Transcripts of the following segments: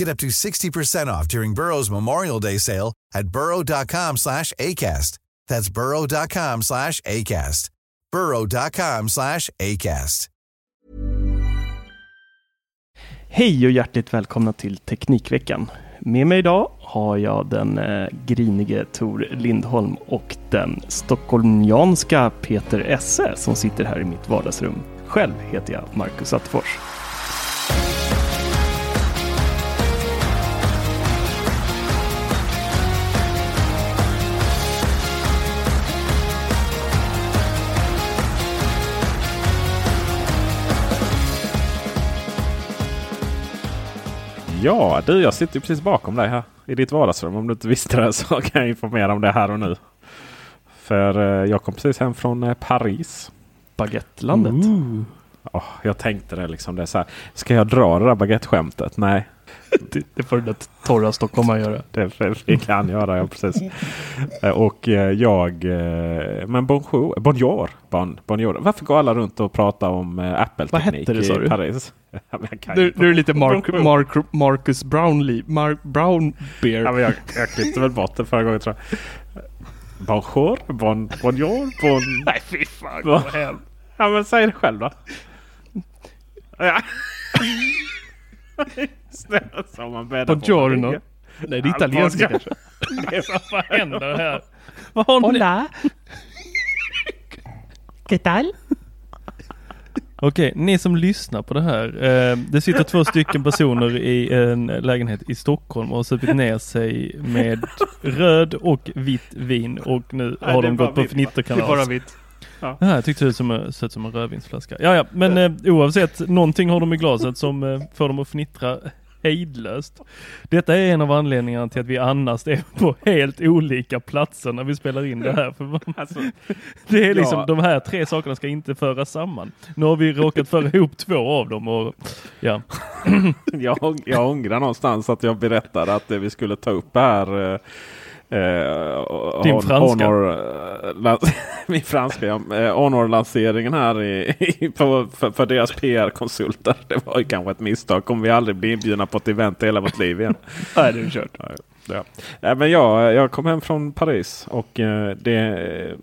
Get up to 60% off during Burrow's Memorial Day sale at burrow.com slash ACAST. That's burrow.com slash ACAST. burrow.com slash ACAST. Hej och hjärtligt välkomna till Teknikveckan. Med mig idag har jag den eh, grinige Tor Lindholm och den stockholmianska Peter Esse som sitter här i mitt vardagsrum. Själv heter jag Marcus Attefors. Ja, du, jag sitter precis bakom dig här i ditt vardagsrum. Om du inte visste det så kan jag informera om det här och nu. För eh, jag kom precis hem från eh, Paris. Baguettelandet. Oh, jag tänkte det liksom. Det är så här, ska jag dra det där baguetteskämtet? Nej, Det, det får den där torra stockholmaren göra. det, det kan jag göra. Ja, precis. Eh, Och eh, jag... eh, Men bonjour. Bonjour. Bon, bonjour. Varför går alla runt och pratar om Apple-teknik det, i du? Paris? Inte. du är lite Mark. Mark, Marcus Brownlee. Mark Brown Bear. Ja, men jag, jag klippte väl bort det förra gången tror jag. Bonjour, bon, bonjour, bon... Nej fy fan, gå hem. Ja men säg det själv då. Ja. Snälla man bäddar på. Buongiorno. Nej, det är italienska kanske. Vad händer här? Vad har ni? Hola. ¿Qué tal? Okej, ni som lyssnar på det här. Eh, det sitter två stycken personer i en lägenhet i Stockholm och har supit ner sig med röd och vitt vin och nu Nej, har de gått på fnitterkalas. Det är bara vitt. Ja, jag tyckte det såg ut som en rödvinsflaska. Ja, ja, men eh, oavsett, någonting har de i glaset som eh, får dem att fnittra hejdlöst. Detta är en av anledningarna till att vi annars är på helt olika platser när vi spelar in det här. För Alltså, det är liksom, Ja. de här tre sakerna ska inte föras samman. Nu har vi råkat föra ihop två av dem och ja. jag, jag ångrar någonstans att jag berättade att det vi skulle ta upp här eh, Din franska. Honor, eh, min franska, ja. Eh, Honor-lanseringen här i, i, på, för, för deras PR-konsulter. Det var ju kanske ett misstag. Kommer vi aldrig bli inbjudna på ett event i hela vårt liv igen. Nej, det är kört. Ja, ja. Nej, men jag, jag kom hem från Paris och eh, det är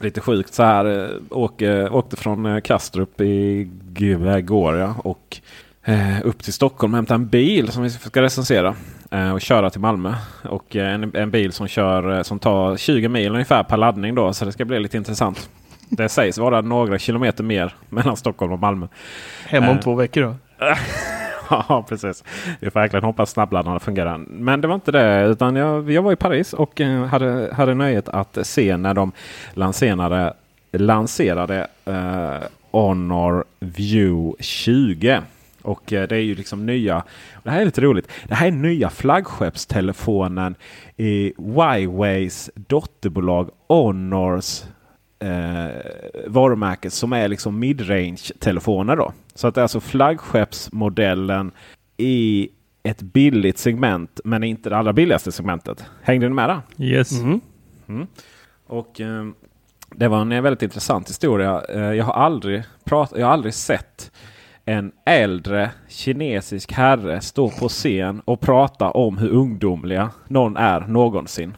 lite sjukt så här. Åke, åkte från Kastrup i g- går ja, och eh, upp till Stockholm och hämta en bil som vi ska recensera och köra till Malmö. Och eh, en, en bil som, kör, eh, som tar 20 mil ungefär per laddning då så det ska bli lite intressant. Det sägs vara några kilometer mer mellan Stockholm och Malmö. Hem om Eh. två veckor då. Ja, precis. Vi får verkligen hoppas snabbladdarna fungerar. Men det var inte det. Utan jag, jag var i Paris och eh, hade, hade nöjet att se när de lanserade, lanserade eh, Honor View 20. Och eh, det är ju liksom nya. Det här är lite roligt. Det här är nya flaggskeppstelefonen i Huaweis dotterbolag Honors eh, varumärket som är liksom midrange telefoner då. Så att det är alltså flaggskeppsmodellen i ett billigt segment men inte det allra billigaste segmentet. Hängde ni med där? Yes. Och eh, Det var en väldigt intressant historia. Eh, jag har aldrig, prat, jag har aldrig sett en äldre kinesisk herre stå på scen och prata om hur ungdomliga någon är någonsin.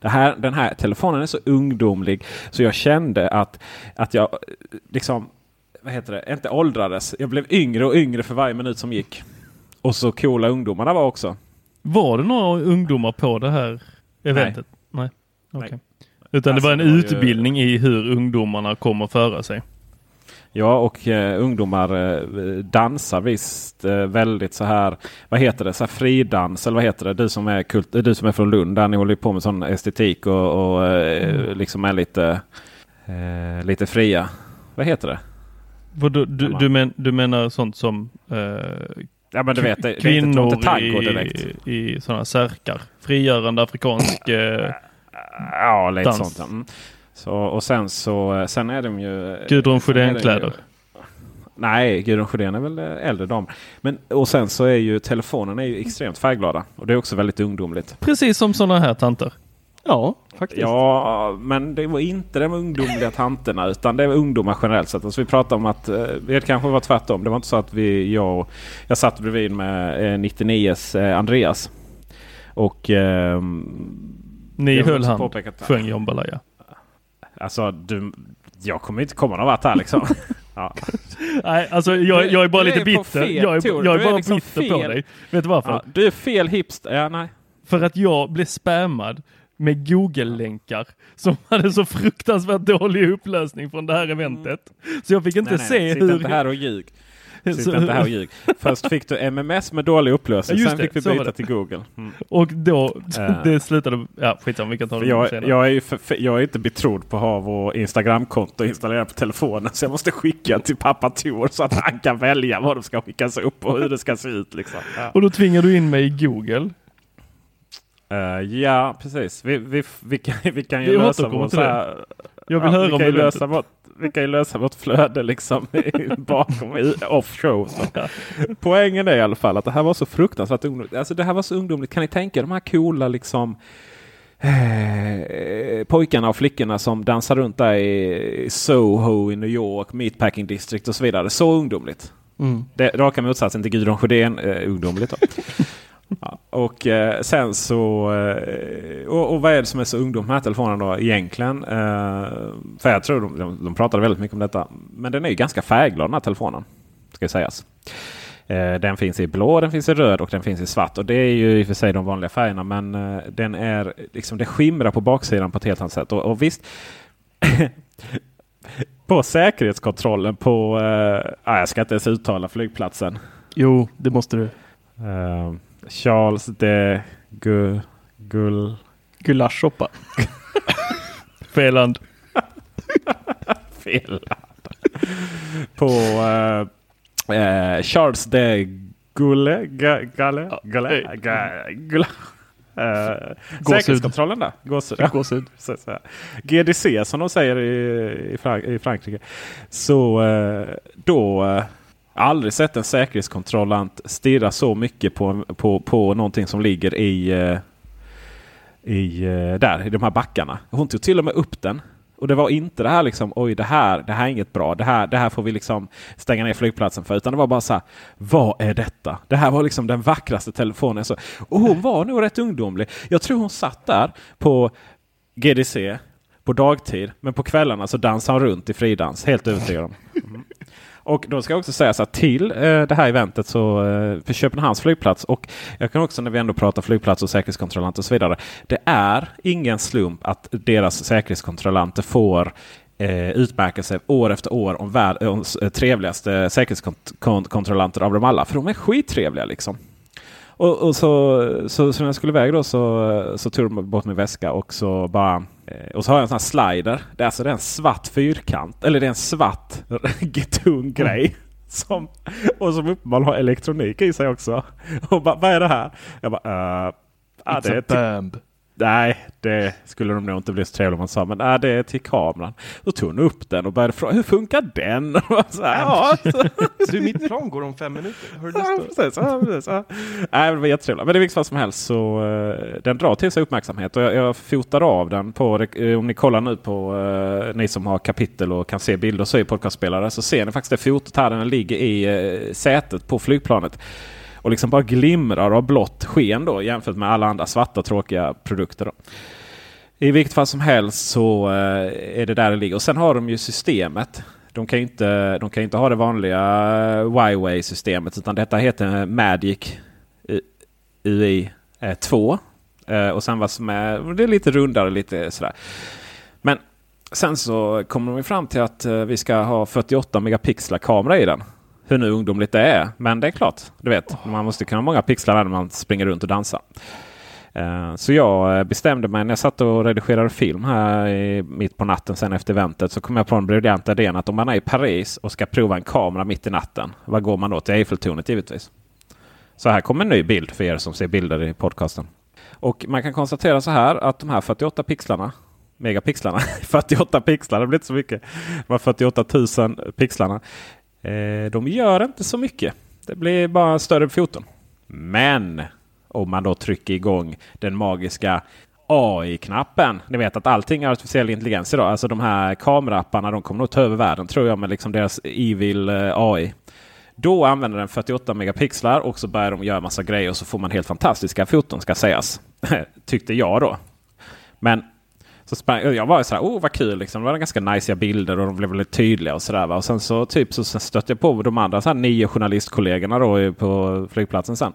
Det här, den här telefonen är så ungdomlig så jag kände att, att jag liksom, vad heter det, inte åldrades. Jag blev yngre och yngre för varje minut som gick. Och så coola ungdomarna var också. Var det några ungdomar på det här eventet? Nej. Nej. Okay. Utan alltså, det var en det var utbildning ju... i hur ungdomarna kommer föra sig. Ja, och eh, ungdomar eh, dansar visst eh, väldigt så här. Vad heter det? Så här fridans eller vad heter det? Du som är, kult, du som är från Lund där ni håller på med sån estetik och, och eh, mm. liksom är lite, eh, lite fria. Vad heter det? Vad du, du, du, men, du menar sånt som eh, ja, men du vet, det, kvinnor det är inte, direkt. i, i sådana särkar? Frigörande afrikansk Ja, lite dans. sånt. Mm. Så, och sen så sen är de ju... Gudrun Sjödén-kläder. Nej, Gudrun Sjödén är väl äldre dam. Men, och sen så är ju telefonen är ju extremt färgglada. Och det är också väldigt ungdomligt. Precis som sådana här tanter. Ja, faktiskt. Ja, men det var inte de ungdomliga tanterna utan det var ungdomar generellt sett. Alltså vi pratade om att eh, det kanske var tvärtom. Det var inte så att vi, jag, jag satt bredvid med eh, 99s eh, Andreas. Och eh, ni höll hand, sjöng Jambalaya. Alltså, du, jag kommer inte komma någon vart här liksom. ja. Nej, alltså jag, jag är bara lite bitter. Jag är, jag är bara liksom bitter fel. på dig. Vet du varför? Ja, du är fel hipster. Ja, nej. För att jag blev spammad med Google-länkar som hade så fruktansvärt dålig upplösning från det här eventet. Så jag fick inte nej, nej, se hur... inte här och ljug. Sitt inte här och ljug. Först fick du MMS med dålig upplösning. Sen fick vi byta till Google. Mm. Och då, det slutade, ja skitsamma vi kan ta det jag, senare. Jag är, för, för, jag är inte betrodd på att ha vår Instagramkonto installerat på telefonen. Så jag måste skicka till pappa Tor så att han kan välja vad de ska skickas upp och hur det ska se ut. Liksom. Ja. Och då tvingar du in mig i Google. Uh, ja, precis. Vi, vi, vi, kan, vi kan ju vi lösa vår... Jag vill ja, höra om det. Lösa vårt, vi kan ju lösa vårt flöde liksom bakom off show. Poängen är i alla fall att det här var så fruktansvärt ungdomligt. Alltså det här var så ungdomligt. Kan ni tänka er de här coola liksom eh, pojkarna och flickorna som dansar runt där i Soho i New York, Meatpacking District och så vidare. Så ungdomligt. Mm. Det raka motsatsen till Gudrun Sjödén, eh, ungdomligt. Ja, och eh, sen så... Eh, och, och, vad är det som är så ungdom med den här telefonen då egentligen? Eh, för jag tror de, de, de pratade väldigt mycket om detta. Men den är ju ganska färgglad den här telefonen. Ska sägas. Eh, den finns i blå, den finns i röd och den finns i svart. Och det är ju i och för sig de vanliga färgerna. Men eh, den är liksom, det skimrar på baksidan på ett helt annat sätt. Och, och visst. på säkerhetskontrollen på... Eh, jag ska inte ens uttala flygplatsen. Jo, det måste du. Charles de Gu, Gull... Gulaschsoppa. Fel land. Fel land. På uh, uh, Charles de Gulle... Galle? Galle? Gulle? Uh, säkerhetskontrollen där. Gåshud. Ja. Gåshud. GDC som de säger i, i, Frank i Frankrike. Så uh, då uh, aldrig sett en säkerhetskontrollant stirra så mycket på, på, på någonting som ligger i, eh, i, eh, där, i de här backarna. Hon tog till och med upp den. Och det var inte det här liksom, oj det här, det här är inget bra. Det här, det här får vi liksom stänga ner flygplatsen för. Utan det var bara så här, vad är detta? Det här var liksom den vackraste telefonen. Så, och hon var nog rätt ungdomlig. Jag tror hon satt där på GDC på dagtid. Men på kvällarna så dansade hon runt i fridans. Helt övertygad om. Och då ska jag också säga så att till eh, det här eventet så eh, för Köpenhamns flygplats och jag kan också när vi ändå pratar flygplats och säkerhetskontrollanter och så vidare. Det är ingen slump att deras säkerhetskontrollanter får eh, utmärkelse år efter år om, värld, om eh, trevligaste säkerhetskontrollanter av dem alla. För de är skittrevliga liksom. Och, och så, så, så när jag skulle iväg då så, så tog de bort min väska och så bara eh, och så har jag en sån här slider. Det är alltså det är en svart fyrkant. Eller det är en svart tung grej. Mm. Som, och som uppenbarligen har elektronik i sig också. Och bara, vad är det här? Jag bara, uh, It's det a bomb. Nej, det skulle de nog inte bli så trevligt om man sa. Men nej, det är till kameran. Då tog hon upp den och började fråga hur funkar den? så här, ja, Du, mitt plan går om fem minuter. Har du Ja, precis. Ja, precis. Ja. Nej, det var jättetrevligt. Men i vilket fall som helst så uh, den drar till sig uppmärksamhet. Och jag, jag fotar av den på, uh, om ni kollar nu på uh, ni som har kapitel och kan se bilder så i podcastspelare så ser ni faktiskt det fotot här. Den ligger i sätet på flygplanet. Och liksom bara glimrar av blått sken då jämfört med alla andra svarta tråkiga produkter. Då. I vilket fall som helst så eh, är det där det ligger. Och sen har de ju systemet. De kan ju inte, de kan inte ha det vanliga eh, Huawei-systemet utan detta heter Magic eh, UI 2. Och sen vad som är, det är lite rundare lite sådär. Men sen så kommer de fram till att vi ska ha 48 megapixlar kamera i den. Hur nu ungdomligt det är. Men det är klart, du vet. Man måste kunna ha många pixlar när man springer runt och dansar. Eh, så jag eh, bestämde mig när jag satt och redigerade film här i, mitt på natten sen efter eventet. Så kom jag på den briljanta idén att om man är i Paris och ska prova en kamera mitt i natten. Vad går man då? Till Eiffeltornet givetvis. Så här kommer en ny bild för er som ser bilder i podcasten. Och man kan konstatera så här att de här 48 pixlarna megapixlarna. 48 pixlar, det blir inte så mycket. De här 48 000 pixlarna. Eh, de gör inte så mycket. Det blir bara större foton. Men om man då trycker igång den magiska AI-knappen. Ni vet att allting är artificiell intelligens idag. Alltså de här kameraapparna de kommer nog ta över världen tror jag med liksom deras evil eh, AI. Då använder den 48 megapixlar och så börjar de göra massa grejer och så får man helt fantastiska foton ska sägas. Tyckte jag då. Men så sprang, jag var så här, oh vad kul liksom. Det var ganska nice bilder och de blev väldigt tydliga och sådär. Och sen så typ så stötte jag på de andra så här, nio journalistkollegorna då eh, på flygplatsen sen.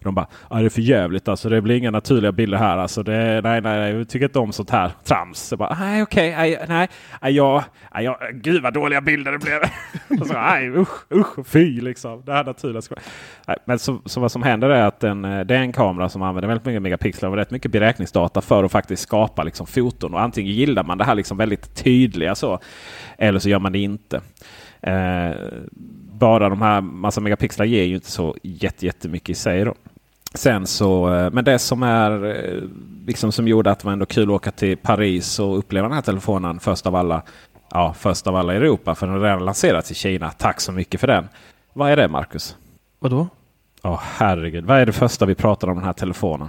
De bara, ah, det är för jävligt alltså. Det blir inga naturliga bilder här. Alltså, det, nej, nej, nej, jag tycker inte om sånt här trams. Jag bara, nej, okej, okay, nej, nej, jag, nej, jag, gud vad dåliga bilder det blev. och så, nej, usch, usch, fy liksom. Det här naturliga. Nej, men så, så vad som händer är att den, eh, det är en kamera som använder väldigt mycket megapixlar och rätt mycket beräkningsdata för att faktiskt skapa liksom foton. Och antingen gillar man det här liksom väldigt tydliga så. Eller så gör man det inte. Eh, bara de här massa megapixlar ger ju inte så jättemycket i sig. Då. Sen så, men det som är liksom som gjorde att det var ändå kul att åka till Paris och uppleva den här telefonen först av alla. Ja, först av alla i Europa för den har redan lanserats i Kina. Tack så mycket för den. Vad är det Marcus? Vadå? Ja, oh, herregud. Vad är det första vi pratar om den här telefonen?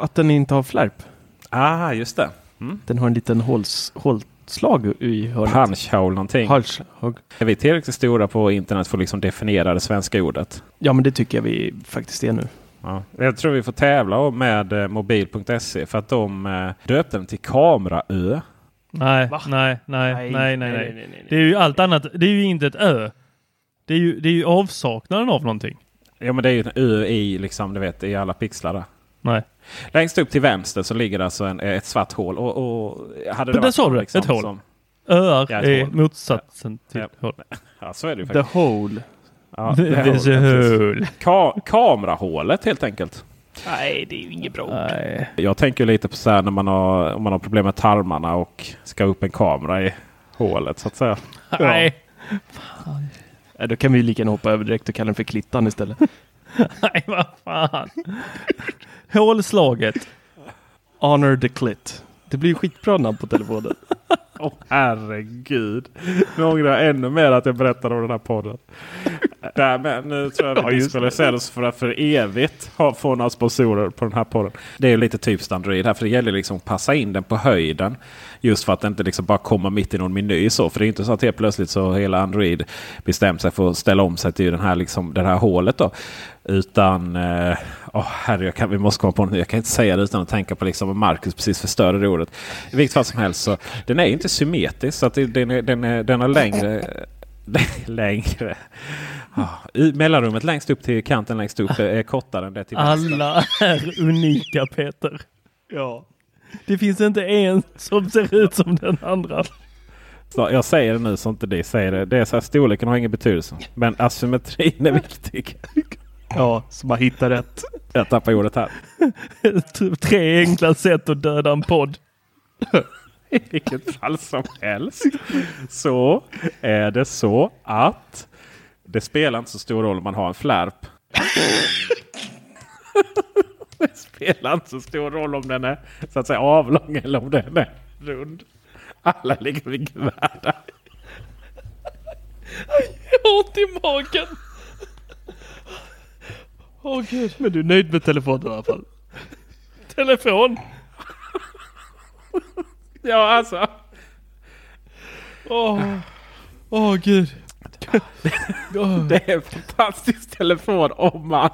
Att den inte har flärp. Ah, just det. Mm. Den har en liten håls, hålslag i hörnet. Punchhole någonting. Punchhole. Är vi tillräckligt stora på internet för att liksom definiera det svenska ordet? Ja, men det tycker jag vi faktiskt är nu. Ja. Jag tror vi får tävla med mobil.se för att de döpte den till Kameraö. Nej, nej, nej, nej, nej, nej. Det är ju allt annat. Det är ju inte ett ö. Det är ju, det är ju avsaknaden av någonting. Ja, men det är ju en ö i liksom, du vet, i alla pixlar där. Nej. Längst upp till vänster så ligger det alltså en, ett svart hål. Och, och hade men där sa du liksom, ett hål. Som... Öar ja, är hål. motsatsen ja. till ja. hål. Ja, så är det ju faktiskt. The hole. Ja, There's a hole. Ka kamerahålet helt enkelt. Nej, det är ju inget bra ord. Jag tänker lite på så här när man har, om man har problem med tarmarna och ska upp en kamera i hålet så att säga. Nej. Fan. Ja, då kan vi ju lika gärna hoppa över direkt och kalla den för Klittan istället. Nej, vad fan. Hålslaget. Honor the clit. Det blir skitbra namn på telefonen. Oh, herregud. Nu ångrar jag ännu mer att jag berättade om den här podden. Därmed, nu tror jag att vi diskvalificeras för att för evigt ha, få några sponsorer på den här podden. Det är ju lite typiskt Android här. För det gäller liksom att passa in den på höjden. Just för att inte liksom bara kommer mitt i någon meny. Så. För det är inte så att helt plötsligt så hela Android bestämt sig för att ställa om sig till den här, liksom, det här hålet. Då. Utan, eh, oh, herre, jag kan, vi måste komma på något. Jag kan inte säga det utan att tänka på liksom Marcus precis förstörde det ordet. I vilket fall som helst så den är inte symmetrisk. Så att den, är, den, är, den har längre längre. Oh, mellanrummet längst upp till kanten längst upp är kortare än det till Alla är unika Peter. Ja. Det finns inte en som ser ut som den andra. Så jag säger det nu så inte det säger det. det är så här, storleken har ingen betydelse. Men asymmetrin är viktig. Ja, så man hittar rätt. Jag tappar ordet här. Tre enkla sätt att döda en podd. I vilket fall som helst så är det så att det spelar inte så stor roll om man har en flärp. Det spelar inte så stor roll om den är så att säga avlång eller om den är rund. Alla ligger vid gevärdar. Jag har ont i magen. Åh gud. Men du är nöjd med telefonen i alla fall? Telefon. Ja alltså. Åh. Åh gud. Åh. Det är en fantastisk telefon om man,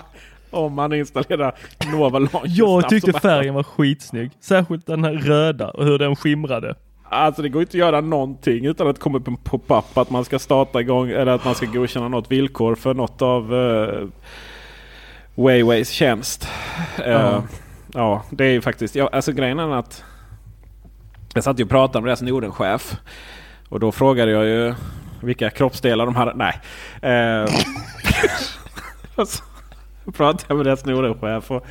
om man installerar Nova Launcher Jag tyckte färgen var skitsnygg. Särskilt den här röda och hur den skimrade. Alltså det går inte att göra någonting utan att det kommer upp en pop-up att man ska starta igång eller att man ska godkänna något villkor för något av uh, Wayways tjänst. Eh, Ja. ja, det är ju faktiskt. Ja, alltså grejen är att jag satt ju och pratade med deras Nordenchef. Och då frågade jag ju vilka kroppsdelar de hade. Nej. Eh, så pratade jag med deras Nordenchef. Och,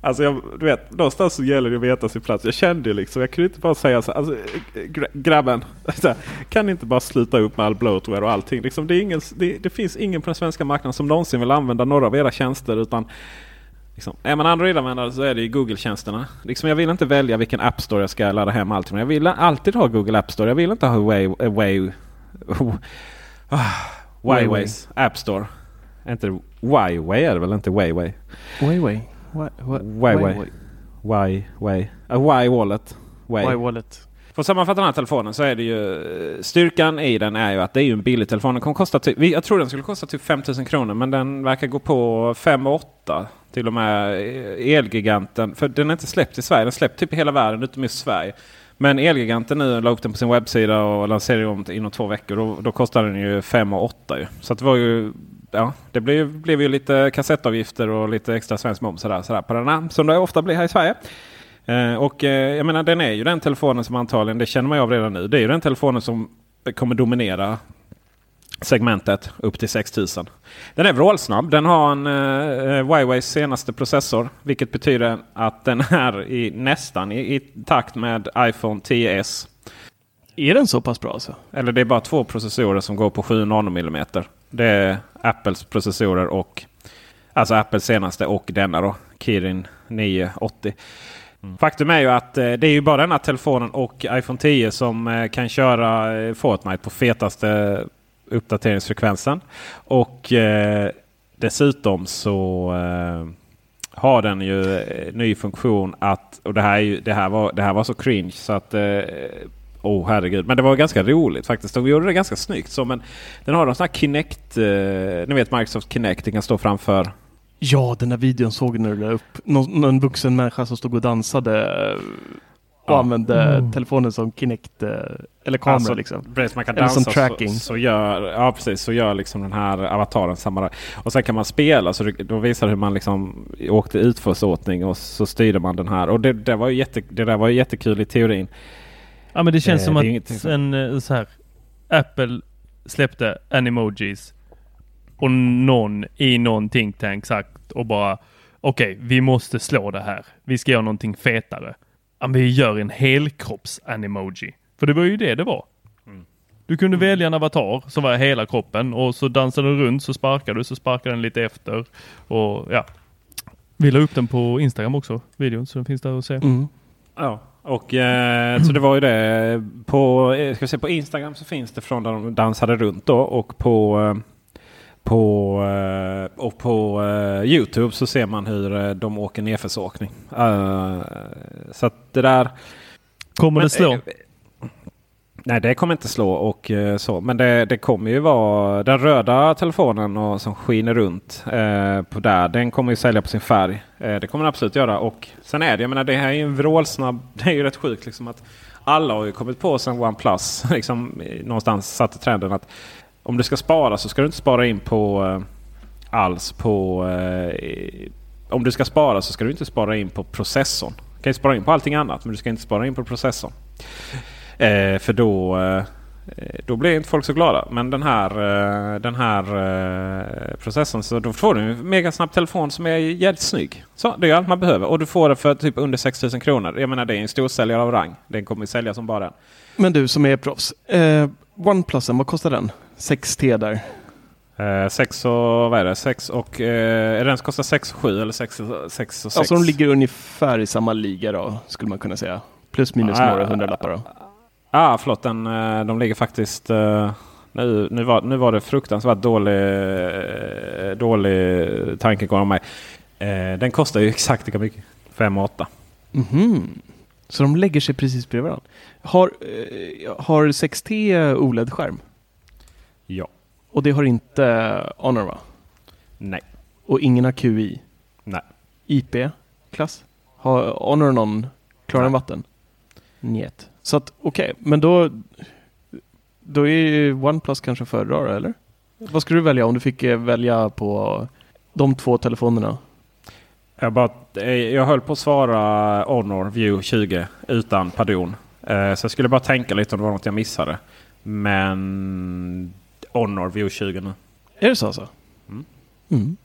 Alltså jag, du vet, någonstans så gäller det att veta sin plats. Jag kände ju liksom, jag kunde inte bara säga så alltså, gra- grabben, så här, kan ni inte bara sluta upp med all bloatware och allting? Liksom, det, ingen, det, det finns ingen på den svenska marknaden som någonsin vill använda några av era tjänster. Utan liksom, är man Android-användare så är det ju Google-tjänsterna. Liksom, jag vill inte välja vilken App Store jag ska ladda hem allt. Men jag vill alltid ha Google App Store. Jag vill inte ha Way, ah, Wayways App Store. Inte Wyway är det väl inte Wayway? Huawei. Wa- wa- Huawei. Why, way. A why wallet. Way. Huawei Wallet. För att sammanfatta den här telefonen så är det ju styrkan i den är ju att det är ju en billig telefon. Den kommer kosta typ, jag tror den skulle kosta typ 5000 kronor men den verkar gå på 5 8 till och med Elgiganten. För den är inte släppt i Sverige. Den släppt typ i hela världen utom i Sverige. Men Elgiganten nu la upp den på sin webbsida och lanserade om inom två veckor. Då, då kostar den ju 5 8 ju. Så att det var ju Ja, det blev, blev ju lite kassettavgifter och lite extra svensk moms sådär, sådär på den här, som det ofta blir här i Sverige. Eh, och eh, jag menar den är ju den telefonen som antagligen, det känner man ju av redan nu, det är ju den telefonen som kommer dominera segmentet upp till 6000. Den är vrålsnabb. Den har en uh, Huaweis senaste processor. Vilket betyder att den är i, nästan i, i takt med iPhone 10s. Är den så pass bra alltså? Eller det är bara två processorer som går på 7 nanomillimeter. Det är Apples processorer och alltså Apples senaste och denna då. Kirin 980. Faktum är ju att eh, det är ju bara denna telefonen och iPhone 10 som eh, kan köra eh, Fortnite på fetaste uppdateringsfrekvensen. Och eh, dessutom så eh, har den ju ny funktion att, och det här, är ju, det här, var, det här var så cringe så att eh, Oh herregud, men det var ganska roligt faktiskt. De gjorde det ganska snyggt. Så, men den har en sån här Kinect, eh, ni vet Microsoft Kinect, den kan stå framför. Ja, den där videon såg jag när du la upp. Någon, någon vuxen människa som stod och dansade eh, och Ja. använde telefonen som Kinect eh, eller kamera Alltså, liksom. Precis, man kan Eller som dansa tracking. Så, så, gör, ja, precis, så gör liksom den här avataren samma. Och sen kan man spela, så då visar det hur man liksom åkte utförsåtning och så styrde man den här. Och det, det, var ju jätte, det där var ju jättekul i teorin. Ja men det känns Eh, som det att en eh, så här Apple släppte Animojis och någon i någon think tank sagt och bara okej, vi måste slå det här. Vi ska göra någonting fetare. Ja, men vi gör en helkropps-animoji. För det var ju det det var. Mm. Du kunde välja en avatar som var hela kroppen och så dansade du runt så sparkade du så sparkade den lite efter. Och ja. Vi la upp den på Instagram också, videon, så den finns där att se. Mm. Ja, och eh, så det var ju det. På, eh, ska vi se, på Instagram så finns det från där de dansade runt då och på eh, på, eh, och på eh, Youtube så ser man hur de åker nedförsåkning. Uh, så att det där... Kommer Men, det slå? Nej, det kommer inte slå och eh, så. Men det, det kommer ju vara den röda telefonen och, som skiner runt eh, på där. Den kommer ju sälja på sin färg. Eh, det kommer den absolut göra. Och sen är det, jag menar det här är ju en vrålsnabb. Det är ju rätt sjukt liksom att alla har ju kommit på sen OnePlus liksom någonstans satte trenden att om du ska spara så ska du inte spara in på eh, alls på eh, om du ska spara så ska du inte spara in på processorn. Du kan ju spara in på allting annat men du ska inte spara in på processorn. Eh, för då, eh, då blir inte folk så glada. Men den här, eh, den här eh, processorn så då får du en megasnabb telefon som är jävligt snygg. Så det är allt man behöver. Och du får det för typ under 6000 kronor. Jag menar det är en storsäljare av rang. Den kommer att sälja som bara den. Men du som är proffs. Eh, OnePlusen, vad kostar den? 6T där. Eh, 6 och vad är det? 6 och... Eh, är den kostar 6 och 7 eller 6 och 6? Och 6? Alltså de ligger ungefär i samma liga då, skulle man kunna säga. Plus minus Ah, några hundralappar då. Ah, förlåt. Den, eh, de ligger faktiskt... Eh, nu, nu, var, nu var det fruktansvärt dålig, eh, dålig tankegång av mig. Den kostar ju exakt lika mycket. 5 och 8. Mhm. Så de lägger sig precis bredvid varandra. Har, har 6T OLED-skärm? Ja. Och det har inte Honor va? Nej. Och ingen har QI? Nej. IP-klass? Har Honor någon klarare än Nej. vatten? Njet. Så att okej, men då då är ju OnePlus kanske att föredra eller? Vad skulle du välja om du fick eh, välja på de två telefonerna? Jag, bara, eh, jag höll på att svara Honor View 20 utan pardon. Eh, så jag skulle bara tänka lite om det var något jag missade. Men Honor View 20 nu. Är det så alltså? Mm. Mm.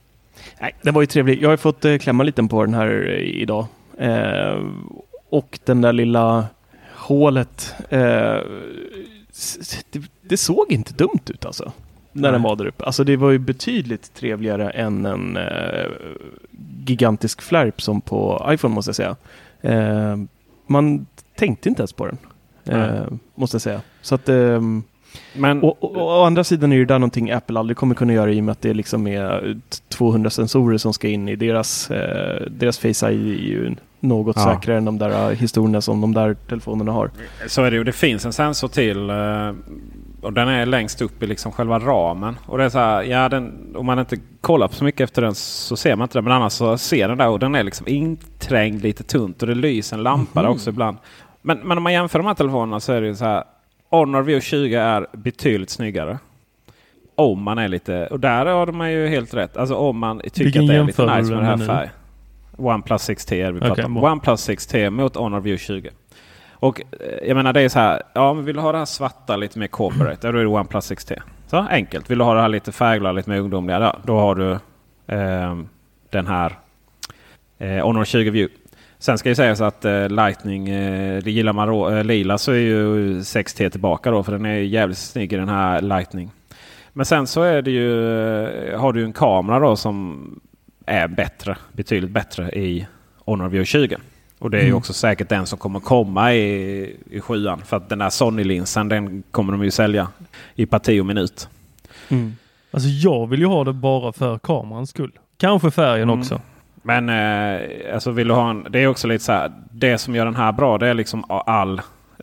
Nej, det var ju trevligt. Jag har fått klämma lite på den här idag. Eh, och den där lilla hålet. Eh, det, det såg inte dumt ut alltså. När den Nej. var där uppe. Alltså det var ju betydligt trevligare än en eh, gigantisk flärp som på iPhone måste jag säga. Eh, man tänkte inte ens på den. Eh, måste jag säga. Så att ehm, Men och, och, å andra sidan är det där någonting Apple aldrig kommer kunna göra i och med att det liksom är 200 sensorer som ska in i deras, eh, deras Face ID något Ja. säkrare än de där eh, historierna som de där telefonerna har. så är det ju. Det finns en sensor till. eh, Och den är längst upp i liksom själva ramen. Och det är så här, ja, den, om man inte kollar på så mycket efter den så ser man inte det. Men annars så ser den där och den är liksom inträngd lite tunt. Och det lyser en lampa där också ibland. Men, men om man jämför de här telefonerna så är det ju så här. Honor View 20 är betydligt snyggare. Om man är lite... Och där har man ju helt rätt. Alltså om man tycker Vilken att det är lite nice med det här med nu? färg. OnePlus 6T är vi pratar Okej, om. OnePlus 6T mot Honor View 20. Och eh, jag menar det är så här. Ja, men vill du ha det här svarta lite mer corporate? Då är det OnePlus 6T. Så enkelt. Vill du ha det här lite färgglada, lite mer ungdomliga? Ja, då har du ehm, den här eh, Honor 20 View. Sen ska ju sägas att eh, Lightning, eh, det gillar man då, eh, lila så är ju 6T tillbaka då för den är jävligt snygg i den här Lightning. Men sen så är det ju, eh, har du en kamera då som är bättre, betydligt bättre i Honor View 20. Och det är ju Mm. också säkert den som kommer komma i, i sjuan. För att den där Sony-linsen den kommer de ju sälja i parti och minut. Alltså jag vill ju ha det bara för kamerans skull. Kanske färgen Mm. också. Men eh, alltså vill du ha en, det är också lite så här. Det som gör den här bra det är liksom all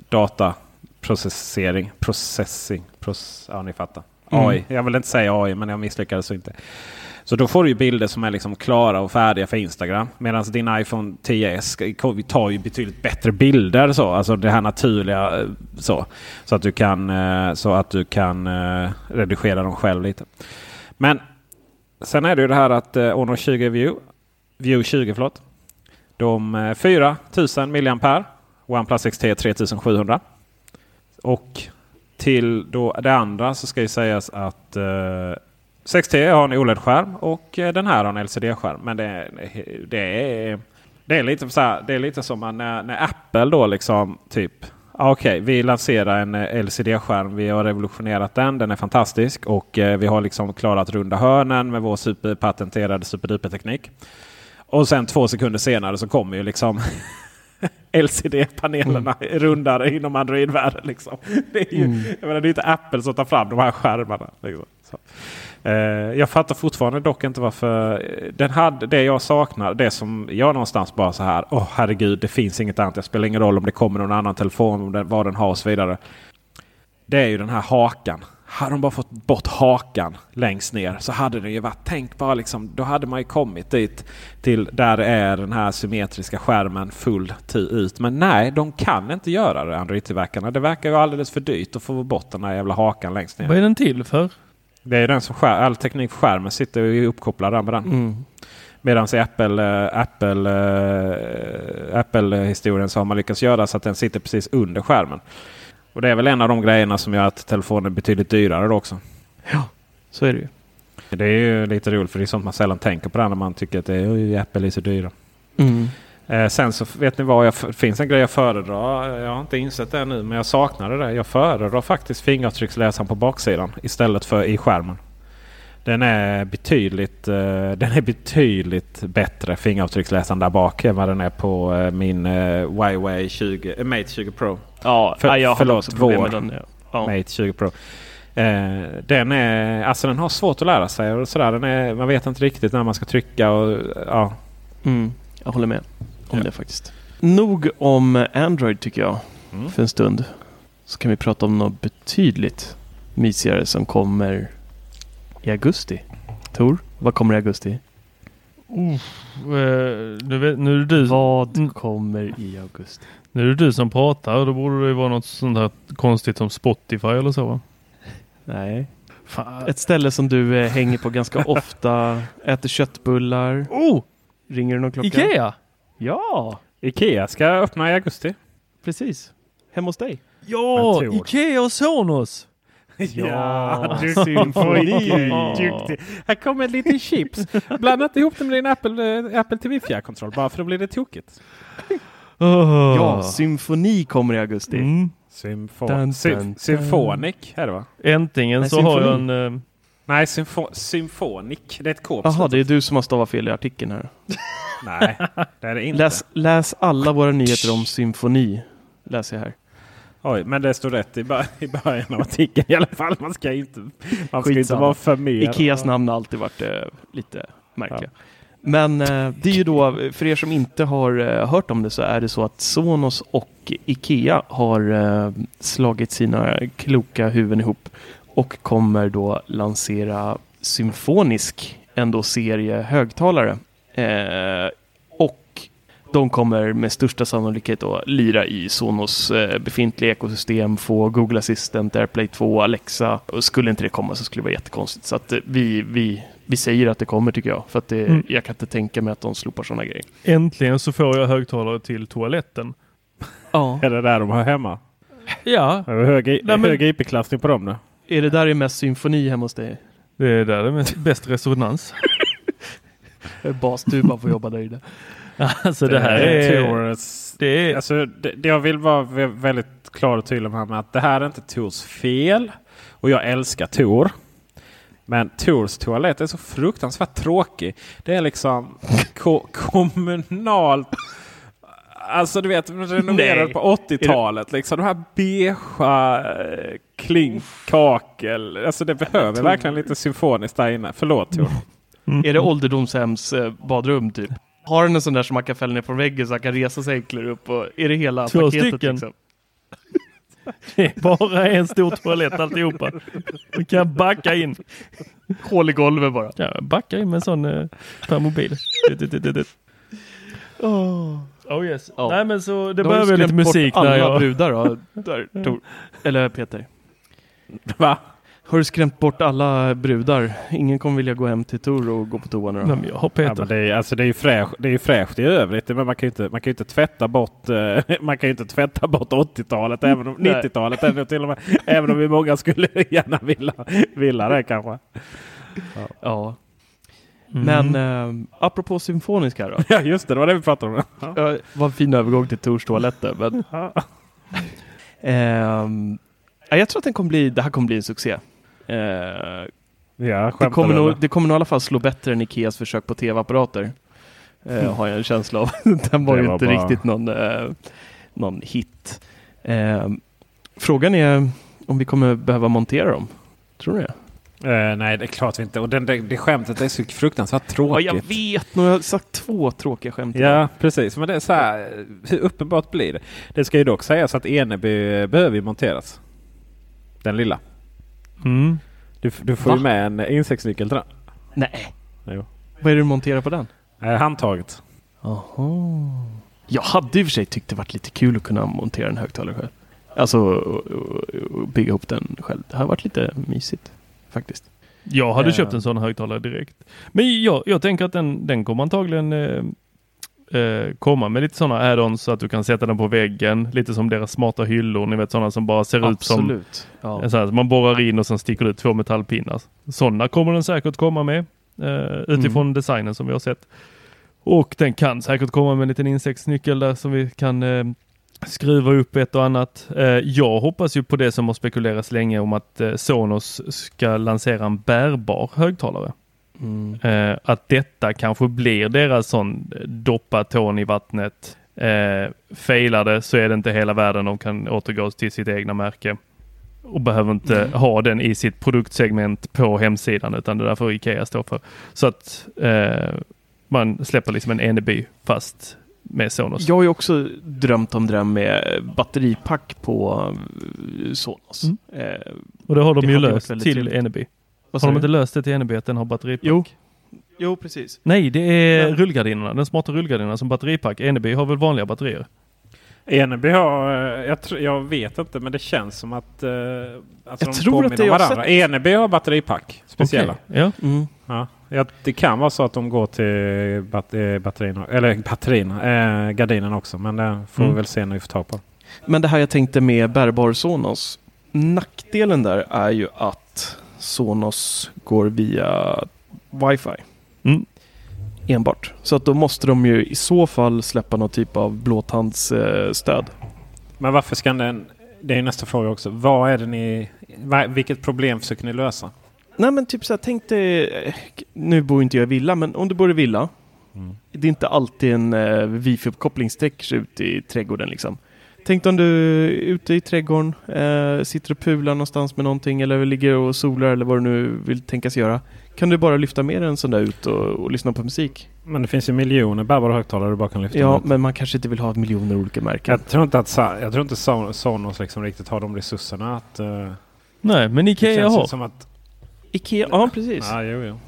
dataprocessering. Processing. Proce, ja ni fattar. Mm. AI. Jag vill inte säga AI men jag misslyckades inte. Så då får du ju bilder som är liksom klara och färdiga för Instagram. Medan din iPhone 10s tar ju betydligt bättre bilder. Så. Alltså det här naturliga. Eh, så, så att du kan, eh, så att du kan eh, redigera dem själv lite. Men sen är det ju det här att Honor 20 View, View 20 förlåt. De 4000 mAh. OnePlus XT 3700. Och till då det andra så ska ju sägas att eh, 6T har en OLED-skärm och eh, den här har en LCD-skärm. Men det, det, är, det, är lite så här, det är lite som när, när Apple då liksom typ ah, Okej, vi lanserar en eh, LCD-skärm. Vi har revolutionerat den. Den är fantastisk och eh, vi har liksom klarat runda hörnen med vår superpatenterade superduper-teknik. Och sen två sekunder senare så kommer ju liksom LCD-panelerna rundare inom Android-världen. Liksom. Det, är ju, menar, det är inte Apple som tar fram de här skärmarna. Liksom. Eh, jag fattar fortfarande dock inte varför eh, den hade det jag saknar. Det som jag någonstans bara så här. Åh herregud, det finns inget annat. Det spelar ingen roll om det kommer någon annan telefon, om den, vad den har och så vidare. Det är ju den här hakan. Hade de bara fått bort hakan längst ner så hade det ju varit, tänk bara liksom, då hade man ju kommit dit till där är den här symmetriska skärmen full ut. Men nej, de kan inte göra det Android-tillverkarna. Det verkar ju alldeles för dyrt att få bort den här jävla hakan längst ner. Vad är den till för? Det är den som skär, all teknik på skärmen sitter ju uppkopplad med den. Mm. Medan i Apple, eh, Apple, eh, Apple-historien så har man lyckats göra så att den sitter precis under skärmen. Och det är väl en av de grejerna som gör att telefonen är betydligt dyrare då också. Så är det ju. Det är ju lite roligt för det är sånt man sällan tänker på när man tycker att det är, "Oj, Apple är så dyra. Mm. Eh, sen så vet ni vad, jag, finns en grej jag föredrar. Jag har inte insett det nu men jag saknar det. Jag föredrar faktiskt fingeravtrycksläsaren på baksidan istället för i skärmen. Den är betydligt, eh, den är betydligt bättre fingeravtrycksläsaren där bak än vad den är på eh, min eh, Huawei 20, eh, Mate 20 Pro. Ja, För- jag har förlåt, också problem med den. Ja. Ja. Mate 20 Pro. Eh, den, är, alltså den har svårt att lära sig. Och sådär. Den är, man vet inte riktigt när man ska trycka. Och, ja. Mm, jag håller med om Ja. det faktiskt. Nog om Android tycker jag Mm. för en stund. Så kan vi prata om något betydligt mysigare som kommer i augusti. Tor, vad kommer i augusti? Eh, nu, vet, nu, är det du, Vad Mm. kommer i augusti? nu är det du som pratar. Då borde det vara något sånt här konstigt som Spotify eller så va? Nej. Fan. Ett ställe som du eh, hänger på ganska ofta, äter köttbullar. Oh! Ringer det någon klocka? Ikea! Ja, Ikea ska öppna i augusti. precis. Hemma hos dig. Ja! Ikea och Sonos! Ja, duktig symfoni. Duktig. Här kommer lite chips. Blanda inte ihop det med din Apple, eh, Apple TV fjärrkontroll bara för då blir det tokigt. Ja, symfoni kommer i augusti. Mm. Symfo Dun, dun, dun. Symphonic är det va? Äntligen Nej, så har jag symfoni. en... Nej, symfo Symphonic. Det är ett K Jaha, det är du som har stavat fel i artikeln här. Nej, det är det inte. Läs, läs alla våra nyheter om symfoni. Läser jag här. Oj, men det står rätt i, i början av artikeln i alla fall. Man ska inte, man ska inte vara för mer. Ikeas namn har alltid varit eh, lite märkliga. Men eh, det är ju då, för er som inte har eh, hört om det så är det så att Sonos och Ikea har eh, slagit sina kloka huvuden ihop och kommer då lansera Symfonisk, en då serie högtalare. Eh, och de kommer med största sannolikhet då lira i Sonos eh, befintliga ekosystem, få Google Assistant, AirPlay 2, Alexa. Och skulle inte det komma så skulle det vara jättekonstigt. Så att eh, vi, vi, vi säger att det kommer tycker jag. För att det, Mm. jag kan inte tänka mig att de slopar sådana grejer. Äntligen så får jag högtalare till toaletten. Ja. Är det där de har hemma? Ja, Är det Hög, Nej, men- hög IP-klassning på dem nu? Är det där det är mest symfoni hemma hos dig? det är där det är mest- bäst resonans. Bastuba får jobba där inne. Alltså det här är... Tors, Det är alltså, det, det jag vill vara vä- väldigt klar och tydlig med, med att det här är inte Tors fel. Och jag älskar Tor. Men Tors toalett är så fruktansvärt tråkig. Det är liksom ko kommunalt. Alltså du vet, renoverad Nej. på 80-talet. Liksom, de här beigea eh, klink, kakel. Alltså det behöver Tor. verkligen lite symfoniskt där inne. Förlåt Tor. Är det ålderdomshems eh, badrum typ? Har den en sån där som man kan fälla ner från väggen så han kan resa sig enklare upp? Och är det hela Två paketet? stycken. Liksom? Det är bara en stor toalett alltihopa. Du kan backa in. Hål i golvet bara. Ja, backa in med en sån eh, per mobil. Oh yes. Ja. Nej men så det behöver lite skrämt bort musik alla när jag... brudar då? Där, Tor. Eller Peter. Va? Har du skrämt bort alla brudar? Ingen kommer vilja gå hem till Tor och gå på toa nu då? Nej, men jag har Ja, Peter. men det, är, alltså det, är ju fräsch, det är ju fräscht i övrigt. Men man kan ju inte, man kan ju inte tvätta bort, eh, man kan ju inte tvätta bort 80-talet, även om Nej. 90-talet ändå till och med. Även om vi många skulle gärna vilja, vilja det kanske. Ja. Mm. Men eh, apropå symfoniska då. Ja just det, det var det vi pratade om. Ja. Var en fin övergång till Tors toaletter. Men, ja, jag tror att den kommer bli, det här kommer bli en succé. Eh, Ja, det, kommer nog, det kommer nog i alla fall slå bättre än Ikeas försök på tv-apparater. Eh, Har jag en känsla av. den var Det ju var inte bara- riktigt någon, eh, någon hit. Ehm, frågan är om vi kommer behöva montera dem. Tror du det? Eh, nej, det är klart vi inte. Och den, det, det skämtet är så fruktansvärt Ja, tråkigt. jag vet. Nu har jag sagt två tråkiga skämt. Ja, precis. Men det är så här, hur uppenbart blir det? Det ska ju dock sägas att Eneby behöver ju monteras. Den lilla. Mm. Du, du får Va? ju med en insektsnyckel till den. Nej. Jo. Vad är det du monterar på den? Eh, handtaget. Jaha. Jag hade i och för sig tyckt det varit lite kul att kunna montera en högtalare själv. Alltså och, och, och bygga ihop den själv. Det har varit lite mysigt faktiskt. Jag hade Eh. köpt en sån högtalare direkt. Men jag, jag tänker att den, den kommer antagligen eh, eh, komma med lite sådana add-ons så att du kan sätta den på väggen. Lite som deras smarta hyllor. Ni vet sådana som bara ser ut som Absolut. Ja. så här, man borrar in och sen sticker ut två metallpinnar. Sådana kommer den säkert komma med eh, utifrån Mm. designen som vi har sett. Och den kan säkert komma med en liten insektsnyckel där som vi kan skruva upp ett och annat. Eh, jag hoppas ju på det som har spekulerats länge om att eh, Sonos ska lansera en bärbar högtalare. Mm. Eh, att detta kanske blir deras sån doppa tån i vattnet. Failar det så är det inte hela världen. De kan återgå till sitt egna märke och behöver inte ha den i sitt produktsegment på hemsidan utan det där får Ikea stå för. Så att eh, man släpper liksom en Eneby fast med Sonos. Jag har ju också drömt om det där med batteripack på eh, Sonos. Mm. Eh, och det har de det ju löst till trevligt. Eneby. vad Har de inte löst det till Eneby att den har batteripack? Jo. Jo, precis. Nej, det är Men- rullgardinerna. Den smarta rullgardinerna som batteripack. Eneby har väl vanliga batterier? Eneby har, eh, jag, tr- jag vet inte men det känns som att, eh, alltså Jag de tror påminner att det om varandra. sett- Eneby har batteripack. Speciella. Okej, Ja. Mm. Ja. Ja, det kan vara så att de går till bat eh, batterierna, eller batterierna, eh, gardinerna också. Men det får Mm. vi väl se när vi får tag på. Men det här jag tänkte med bärbar Sonos. Nackdelen där är ju att Sonos går via wifi. Mm. Enbart. Så att då måste de ju i så fall släppa någon typ av blåtandsstöd. Men varför ska den... Det är nästa fråga också. Vad är det ni... Vilket problem försöker ni lösa? Nej men typ så här, tänk dig, eh, nu bor inte jag i villa, men om du bor i villa. Mm. Det är inte alltid en uh, wifi-uppkoppling sträcker sig ut i trädgården liksom. Tänk om du är ute i trädgården, eh, sitter och pular någonstans med någonting eller ligger och solar eller vad du nu vill tänkas göra. Kan du bara lyfta med en sån där ut och, och lyssna på musik? Men det finns ju miljoner bärbara högtalare du bara kan lyfta Ja, med. men man kanske inte vill ha miljoner olika märken. Jag tror inte att Sa- jag tror inte Son- Sonos liksom riktigt har de resurserna att... eh, Nej, men Ikea har. ju som att... Ikea, ja precis. Ja, jo, jo.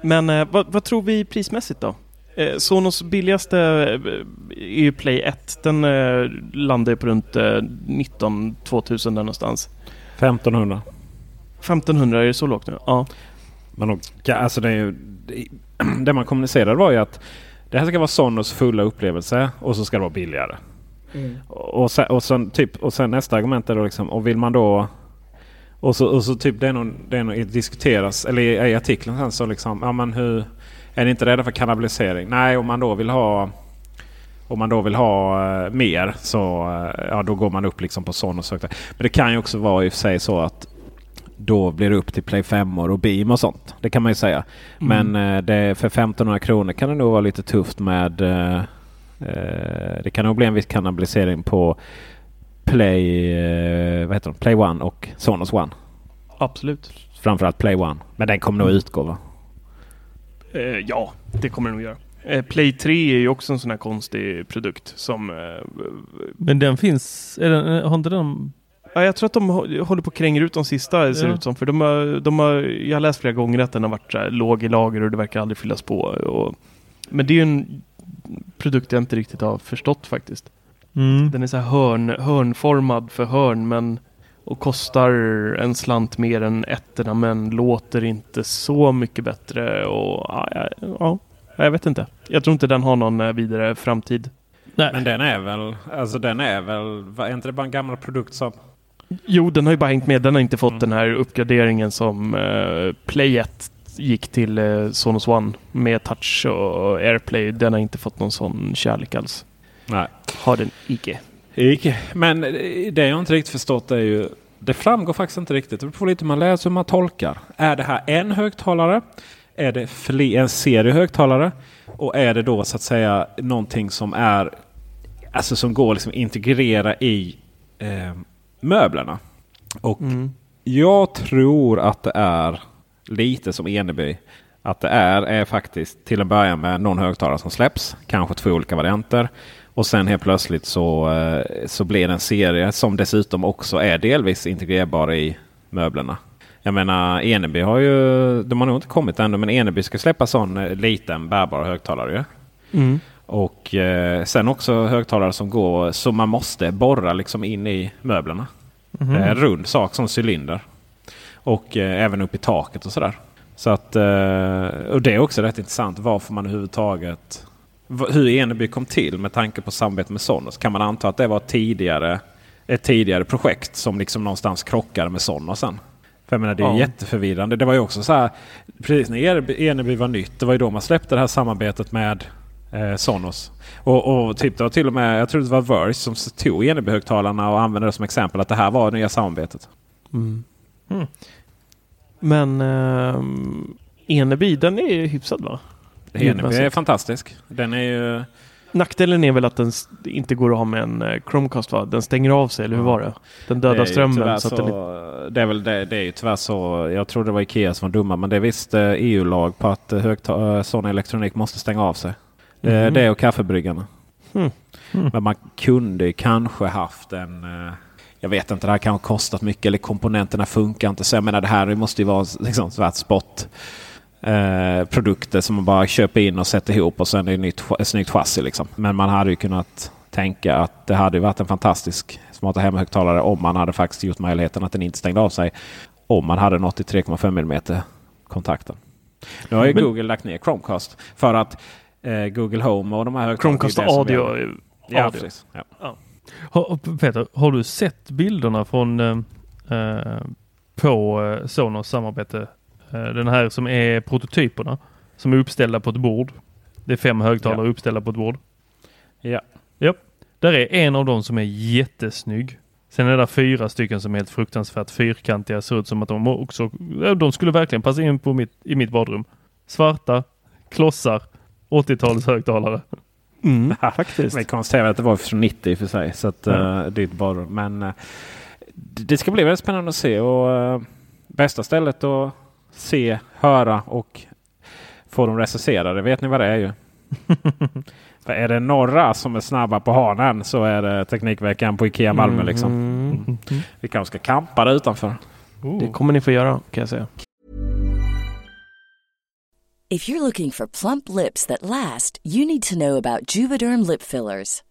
Men eh, vad, vad tror vi prismässigt då? Eh, Sonos billigaste eh, är ju Play 1. Den eh, landar ju på runt eh, 19-2000 där någonstans. 1500. 1500 är det så lågt nu? Ja. Men alltså det, är ju, det, det man kommunicerade var ju att det här ska vara Sonos fulla upplevelse och så ska det vara billigare. Och, sen, och, sen, typ, och sen nästa argument är då liksom, och vill man då och så, och så typ det är nog, det är nog diskuteras, eller i, i artikeln sen så liksom, ja men hur är ni inte rädda för kannibalisering? Nej, om man då vill ha om man då vill ha eh, mer så eh, ja, då går man upp liksom på Sonos. högtalare. Men det kan ju också vara i och för sig så att då blir det upp till Play 5 och Beam och sånt. Det kan man ju säga. Men eh, det, för 1500 kronor kan det nog vara lite tufft med... Eh, det kan nog bli en viss kannibalisering på Play, eh, vad heter de? Play One och Sonos One. Absolut. Framförallt Play One. Men den kommer nog utgå va? Eh, ja, det kommer den nog göra. Eh, Play 3 är ju också en sån här konstig produkt som... Eh, Men den finns, är den, har inte den... ja, jag tror att de hå- håller på att kränga ut de sista ser det Ja. ut som. För de har, de har, jag har läst flera gånger att den har varit så här, låg i lager och det verkar aldrig fyllas på. Och, men det är ju en produkt jag inte riktigt har förstått faktiskt. Mm. Den är så här hörn, hörnformad för hörn men och kostar en slant mer än ettorna men låter inte så mycket bättre och ja, ja, ja, jag vet inte. Jag tror inte den har någon eh, vidare framtid. Nej. Men den är väl... Alltså den är väl... Var inte det bara en gammal produkt som... Jo, den har ju bara hängt med. Den har inte fått Mm. den här uppgraderingen som eh, Play 1 gick till eh, Sonos One med touch och AirPlay. Den har inte fått någon sån kärlek alls. Nej. Har den icke. Icke. Men det jag inte riktigt förstått är ju... Det framgår faktiskt inte riktigt. Det beror på lite hur man läser och hur man tolkar. Är det här en högtalare? Är det fler, en serie högtalare? Och är det då så att säga någonting som är... Alltså som går liksom integrera i eh, möblerna. Och Mm. jag tror att det är lite som Eneby. Att det är, är faktiskt till att börja med någon högtalare som släpps. Kanske två olika varianter. Och sen helt plötsligt så, eh, så blir det en serie som dessutom också är delvis integrerbar i möblerna. Jag menar Eneby har ju, de har nog inte kommit ännu, men Eneby ska släppa sån eh, liten bärbar högtalare. Mm. Och eh, sen också högtalare som går så man måste borra liksom in i möblerna. Det är en rund sak som cylinder. Och eh, även upp i taket och sådär. Så att, eh, och det är också rätt intressant varför man överhuvudtaget... Hur Eneby kom till med tanke på samarbete med Sonos. Kan man anta att det var tidigare, ett tidigare projekt som liksom någonstans krockade med Sonos sen? För jag menar det är Ja. jätteförvirrande. Det var ju också så här, precis när Eneby- var nytt, det var ju då man släppte det här samarbetet med Eh, Sonos. Och, och typ det var till och med, jag tror det var Verse som tog Eneby-högtalarna och använde det som exempel att det här var det nya samarbetet. Mm. Men eh, Eneby, den är hyfsad va? Eneby är fantastisk. Den är ju... Nackdelen är väl att den inte går att ha med en eh, Chromecast va? Den stänger av sig, eller hur var det? Den det dödar ju strömmen. Så att den så, det, är väl, det, det är ju tyvärr så. Jag tror det var Ikea som var dumma. Men det är visst eh, EU-lag på att eh, högta- sån elektronik måste stänga av sig. Det, Mhm. det och kaffebryggarna. Hmm. Mm. Men man kunde kanske haft en... Jag vet inte, det här kan ha kostat mycket eller komponenterna funkar inte. Så jag menar det här måste ju vara liksom svart spott. Eh, produkter som man bara köper in och sätter ihop och sen är det nytt, ett snyggt chassi. Liksom. Men man hade ju kunnat tänka att det hade varit en fantastisk smarta hemmahögtalare om man hade faktiskt gjort möjligheten att den inte stängde av sig. Om man hade nått till 3,5 mm kontakten. Nu har ju Men- Google lagt ner Chromecast för att eh, Google Home och de här. Chromecast audio. är- Ja, audio. precis. Ja. Har, Peter, har du sett bilderna från eh, eh, på eh, Sonos samarbete? Eh, den här som är prototyperna som är uppställda på ett bord. Det är fem högtalare uppställda på ett bord. Ja. Japp. Där är en av dem som är jättesnygg. Sen är det fyra stycken som är helt fruktansvärt fyrkantiga. Ser ut som att de också, ja, de skulle verkligen passa in på mitt, i mitt badrum. Svarta, klossar, 80-tals högtalare. Mm, faktiskt. Men konstaterar att det var från 90 i och för sig. Så att, Ja. eh, det är inte bara, men eh, det ska bli väldigt spännande att se. Och, eh, bästa stället att se, höra och få dem recenserade. Vet ni vad det är ju? För är det några som är snabba på hanen så är det Teknikveckan på Ikea Malmö. Liksom. Mm. Vi kanske ska campa där utanför. Det kommer ni få göra kan jag säga. If you're looking for plump lips that last, you need to know about Juvederm lip fillers.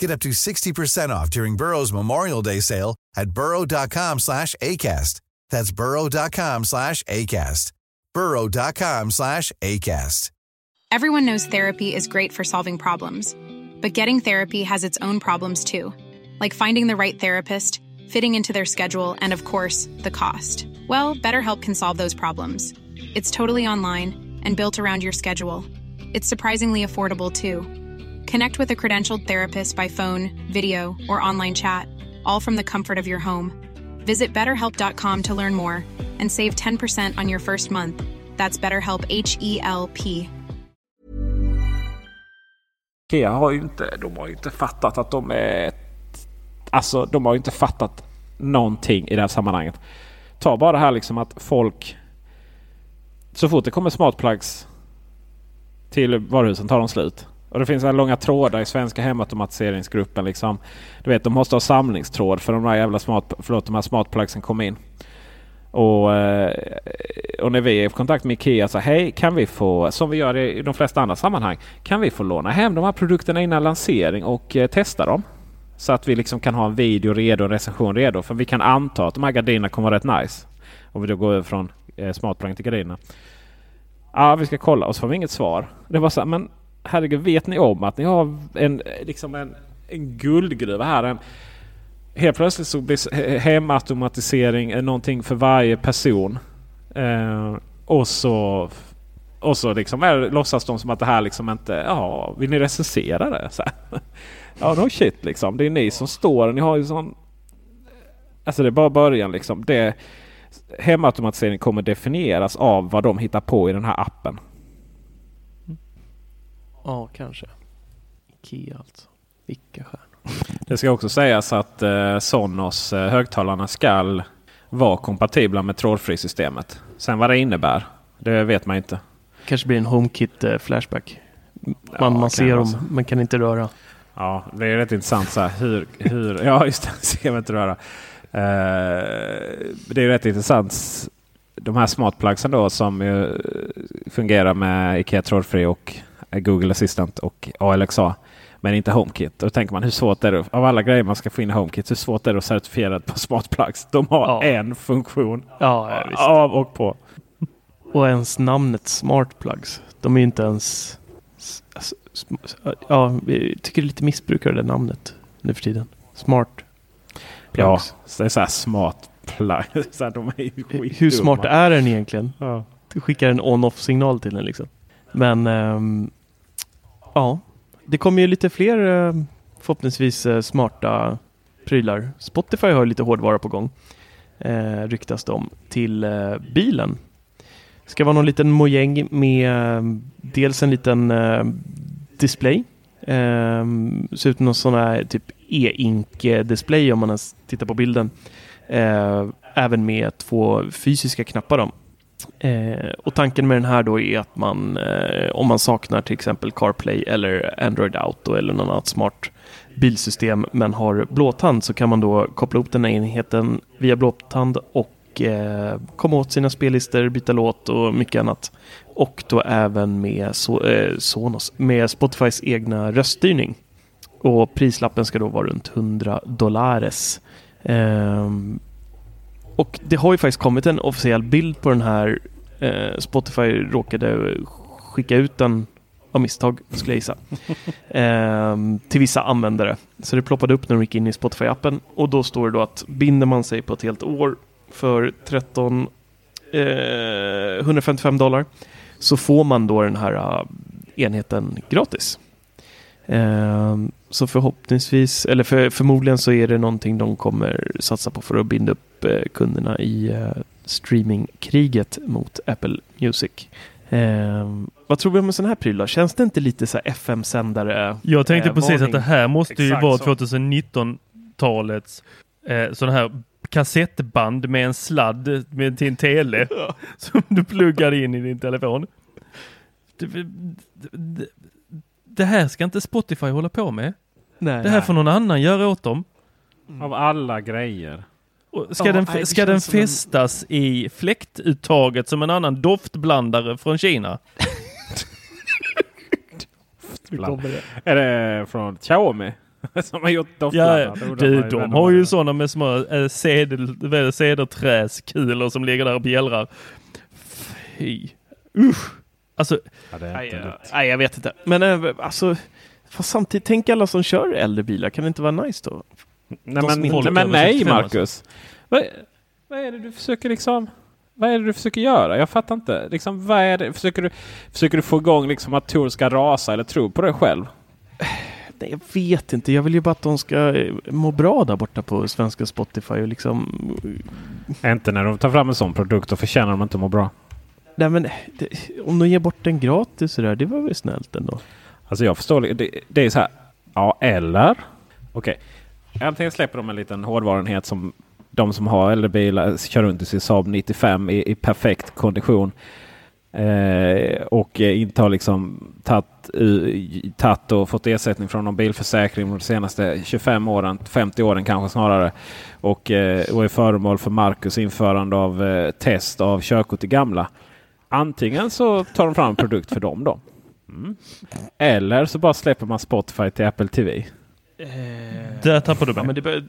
Get up to 60% off during Burrow's Memorial Day sale at burrow.com slash ACAST. That's burrow.com slash ACAST. burrow.com slash ACAST. Everyone knows therapy is great for solving problems, but getting therapy has its own problems too, like finding the right therapist, fitting into their schedule, and of course, the cost. Well, BetterHelp can solve those problems. It's totally online and built around your schedule. It's surprisingly affordable too. Connect with a credentialed therapist by phone, video, or online chat, all from the comfort of your home. Visit betterhelp.com to learn more and save 10% on your first month. That's BetterHelp H E L P. Ikea har ju inte, de har ju inte fattat att de är... Alltså de har ju inte fattat någonting i det här sammanhanget. Ta bara det här liksom att folk... Så fort det kommer smartplugs till varuhusen tar de slut. Och det finns en långa trådar i svenska hemautomatiseringsgruppen. Liksom. Du vet, de måste ha samlingstråd för de här jävla smart, förlåt, de här smartplugsen kom in. Och, eh, och när vi är i kontakt med Ikea så hej kan vi få, som vi gör i de flesta andra sammanhang, kan vi få låna hem de här produkterna innan lansering och eh, testa dem? Så att vi liksom kan ha en video redo, en recension redo. För vi kan anta att de här gardinerna kommer vara rätt nice. Om vi då går över från eh, smartplug till gardinerna. Ja, vi ska kolla och så får vi inget svar. Det var så här, men herregud, vet ni om att ni har en, liksom en, en guldgruva här? En, helt plötsligt så blir hemautomatisering någonting för varje person. Eh, och så, och så liksom är, låtsas de som att det här liksom inte... Ja, vill ni recensera det? Så här. Ja, no shit liksom. Det är ni som står. Ni har ju sån... Alltså det är bara början liksom. Det, hemautomatisering kommer definieras av vad de hittar på i den här appen. Ja, kanske. Ikea alltså. Vilka stjärnor. Det ska också sägas att eh, Sonos eh, högtalarna skall vara kompatibla med trådfri-systemet. Sen vad det innebär, det vet man inte. Kanske blir en HomeKit eh, Flashback. Man, Ja, man ser dem, så. men kan inte röra. Ja, det är rätt intressant. Så här, hur, hur, ja, just det. Ser man inte röra. Eh, det är rätt intressant. De här smartplugsen då som fungerar med Ikea trådfri och Google Assistant och ALXA. Men inte HomeKit. Då tänker man hur svårt är det av alla grejer man ska få in i HomeKit. Hur svårt är det att certifiera ett par smartplugs? De har Ja. en funktion Ja, ja, av och på. Och ens namnet Smart Plugs. De är ju inte ens... Ja, vi tycker det är lite missbruk av det namnet nu för tiden. Smart Ja, Plugs. så det är så här smart plug. Så här, de är ju Hur smart är den egentligen? Ja. Du skickar en on-off signal till den liksom. Men ehm, ja, det kommer ju lite fler eh, förhoppningsvis eh, smarta prylar. Spotify har ju lite hårdvara på gång. Eh, ryktas det om till eh, bilen. Ska vara någon liten mojäng med eh, dels en liten eh, display. Eh, ser ut som någon sån här typ e-ink display om man ens tittar på bilden. Eh, även med två fysiska knappar då. Eh, och tanken med den här då är att man, eh, om man saknar till exempel CarPlay eller Android Auto eller något annat smart bilsystem men har blåtand så kan man då koppla ihop den här enheten via blåtand och eh, komma åt sina spellistor, byta låt och mycket annat. Och då även med, so eh, Sonos, med Spotifys egna röststyrning. Och prislappen ska då vara runt 100 dollares. Ehm, och det har ju faktiskt kommit en officiell bild på den här. Eh, Spotify råkade skicka ut den av misstag, skulle jag gissa. Ehm, till vissa användare. Så det ploppade upp när de gick in i Spotify-appen. Och då står det då att binder man sig på ett helt år för 13 eh, 155 dollar så får man då den här eh, enheten gratis. Ehm, så förhoppningsvis, eller för, förmodligen så är det någonting de kommer satsa på för att binda upp eh, kunderna i eh, streamingkriget mot Apple Music. Ehm, vad tror vi om en sån här pryl? Känns det inte lite så här FM-sändare? Jag tänkte eh, precis varning? att det här måste ju Exakt vara så. 2019-talets eh, sån här kassettband med en sladd med, till en tele som du pluggar in i din telefon. Det, här ska inte Spotify hålla på med. Nej. Det här får någon annan göra åt dem. Av alla grejer. Och ska Ja, den, nej, ska den som en- fästas i fläktuttaget som en annan doftblandare från Kina? Är det från Xiaomi? Som har gjort Ja, doftblandare? Det undrar du, de har ju sådana med små äh, cederträskulor som ligger där och bjällrar. Fy. Usch. Alltså, Ja, det är Nej, nej, jag vet inte. Men äh, alltså, fast samtidigt, tänk alla som kör äldre bilar. Kan det inte vara nice då? Nej, De men, nej, men nej 65 Marcus. Vad, vad är det du försöker liksom... Vad är det du försöker göra? Jag fattar inte. Liksom, vad är det? Försöker, du, försöker du få igång liksom att Tor ska rasa eller tro på dig själv? Nej, jag vet inte. Jag vill ju bara att de ska eh, må bra där borta på svenska Spotify och liksom... Inte när de tar fram en sån produkt och förtjänar de inte att må bra. Nej men det, om de ger bort den gratis sådär, det var väl snällt ändå. Alltså jag förstår. Det, det är så här. Ja, eller? Okej. Antingen släpper de en liten hårdvarenhet som de som har äldre bilar kör runt i sin Saab 95 i, i perfekt kondition. Eh, och inte har liksom tagit och fått ersättning från någon bilförsäkring de senaste 25 åren, 50 åren kanske snarare. Och, eh, och är föremål för Marcus införande av eh, test av körkort i gamla. Antingen så tar de fram en produkt för dem då. Mm. Eller så bara släpper man Spotify till Apple TV. Eh, Där tappar du mig. Ja, men det bör...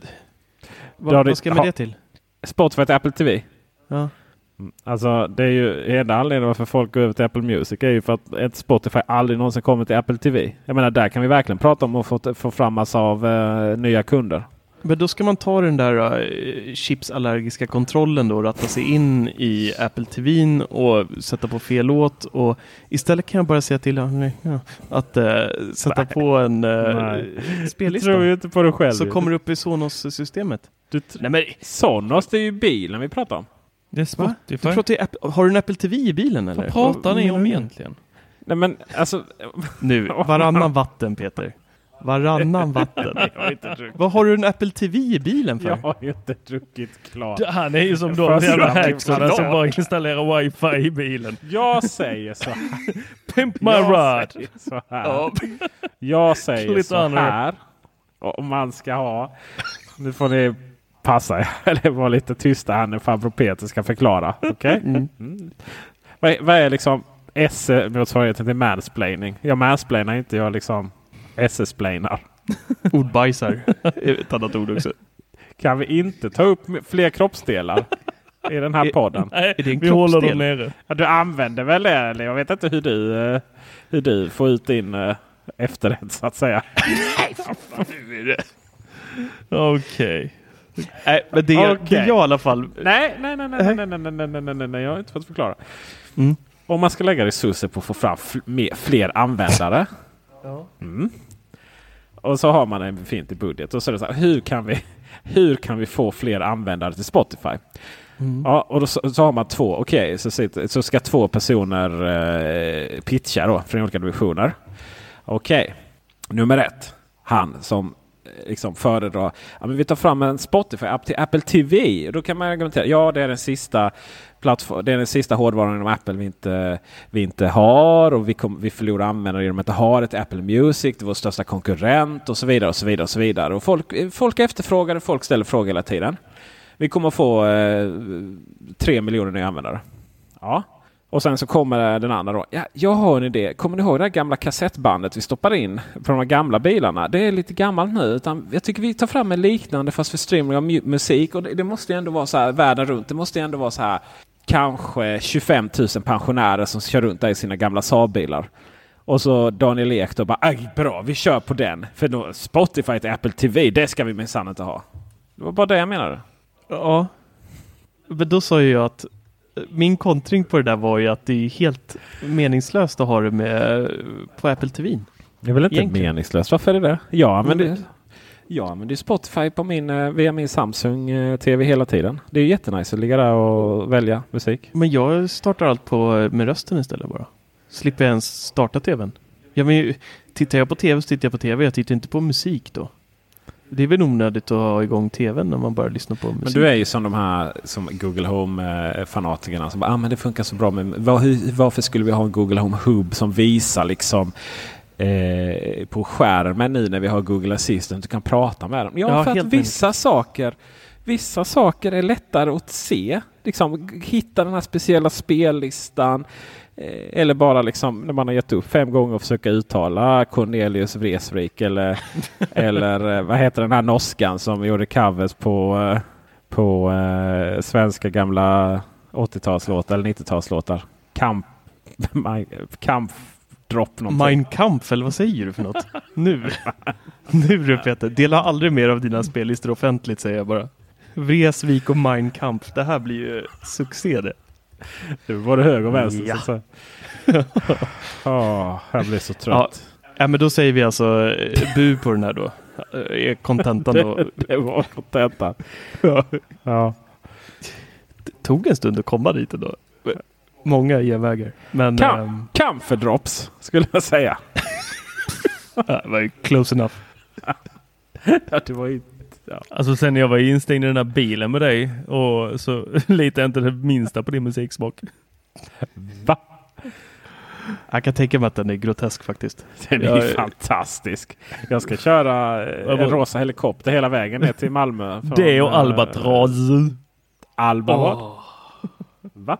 vad, vad ska med det till? Spotify till Apple TV? Ja. Mm. Alltså det är ju enda anledningen varför folk går över till Apple Music är ju för att ett Spotify aldrig någonsin kommer till Apple TV. Jag menar där kan vi verkligen prata om att få, få fram massa av uh, nya kunder. Men då ska man ta den där uh, chipsallergiska kontrollen då och ratta sig in i Apple TV och sätta på fel låt. Och istället kan jag bara säga till honom ja, att uh, sätta Nej. på en uh, spellista. Tror inte på dig själv. Så kommer det upp i Sonos-systemet. Nej men Sonos det är ju bilen vi pratar om. Det är Spotify. Du pratar Apple, har du en Apple TV i bilen eller? Vad pratar ni om egentligen? Nej men alltså. Nu, varannan vatten Peter. Varannan vatten. Vad har du en Apple TV i bilen för? Jag har inte druckit klart. Han är ju som de jävla hacksarna som bara installerar wifi i bilen. Jag säger så här. Pimp my rod. Säger så här. Jag säger så här. Om man ska ha. Nu får ni passa eller vara lite tysta här när farbror Peter ska förklara. Okay? Mm. Mm. Vad, vad, är liksom S-motsvarigheten till mansplaining? Jag mansplainar inte, jag liksom SS-plainar. Ordbajsar ett annat ord också. Kan vi inte ta upp fler kroppsdelar i den här podden? Nej, vi håller dem nere. Ja, du använder väl det? Eller jag vet inte hur du, eh, hur du får ut din uh, efterrätt så att säga. Nej, är det. Okej. Okay. Nej, men det, okay. det är jag i alla fall. Nej, nej, nej, nej, nej, nej, nej, nej, nej, nej, nej, jag har inte fått förklara. Mm. Om man ska lägga resurser på att få fram fler användare. Mm. Och så har man en befintlig budget. Och så är det så här, hur kan vi, hur kan vi få fler användare till Spotify? Mm. Ja, och då så, så, har man två. Okej, okay, så, så ska två personer eh, pitcha då från olika divisioner. Okej, okay. nummer ett. Han som liksom föredrar. Ja, men vi tar fram en Spotify-app till Apple TV. Då kan man argumentera. Ja, det är den sista plattform, det är den sista hårdvaran inom Apple vi inte, vi inte har och vi, kom, vi förlorar användare genom att inte ha ett Apple Music. Det är vår största konkurrent och så vidare och så vidare och så vidare. Och folk, folk efterfrågar och folk ställer frågor hela tiden. Vi kommer att få eh, tre miljoner nya användare. Ja, och sen så kommer den andra då. Ja, jag har en idé. Kommer ni ihåg det gamla kassettbandet vi stoppade in på de gamla bilarna? Det är lite gammalt nu. Utan jag tycker vi tar fram en liknande fast för streaming av musik. Och det, det måste ändå vara så här världen runt. Det måste ändå vara så här kanske 25 000 pensionärer som kör runt där i sina gamla Saab-bilar. Och så Daniel Ek då bara bra, vi kör på den. För då, Spotify till Apple TV, det ska vi minsann inte ha. Det var bara det jag menade. Ja. Men då sa jag att min kontring på det där var ju att det är helt meningslöst att ha det med på Apple TV. Det är väl inte Egentligen. meningslöst? Varför är det det? Ja, men det, ja, men det är Spotify på min, eh, via min Samsung eh, TV hela tiden. Det är jättenice att ligga där och välja musik. Men jag startar allt på, eh, med rösten istället bara. Slipper jag ens starta TVn. Jag men, tittar jag på TV så tittar jag på TV. Jag tittar inte på musik då. Det är väl onödigt att ha igång tvn när man bara lyssnar på musik. Men du är ju som de här som Google Home-fanatikerna som bara, ah, men det funkar så bra med var, Varför skulle vi ha en Google Home Hub som visar liksom eh, på skärmen nu när vi har Google Assistant. Du kan prata med dem. Ja, ja för att vissa saker Vissa saker är lättare att se. Liksom, hitta den här speciella spellistan. Eh, eller bara liksom när man har gett upp fem gånger och försöka uttala Cornelius Vreeswijk eller, eller eh, vad heter den här norskan som gjorde covers på, eh, på uh, svenska gamla 80-talslåtar eller 90-talslåtar. Kamp, kamp drop någonting. Mein Kampf eller vad säger du för något? nu. nu du Peter, dela aldrig mer av dina spellistor offentligt säger jag bara. Vreeswijk och Mein Kampf, det här blir ju succé det. Det var det höger och vänster. Ja. Så oh, jag blir så trött. Ja. Ja, men då säger vi alltså eh, bu på den här då. Eh, Är kontentan då. det, det var kontentan. Ja. Ja. Det tog en stund att komma dit ändå. Många genvägar. Men Kam ehm, Camphordrops skulle jag säga. det var ju close enough. Ja, det var ju... Ja. Alltså sen jag var instängd i den här bilen med dig och så litar jag inte det minsta på din musiksmak. Va? Jag kan tänka mig att den är grotesk faktiskt. Den är Jag- fantastisk. Jag ska köra eh, en var- rosa helikopter hela vägen ner till Malmö. från, Det och eh, Albatross. Alba vad? Va?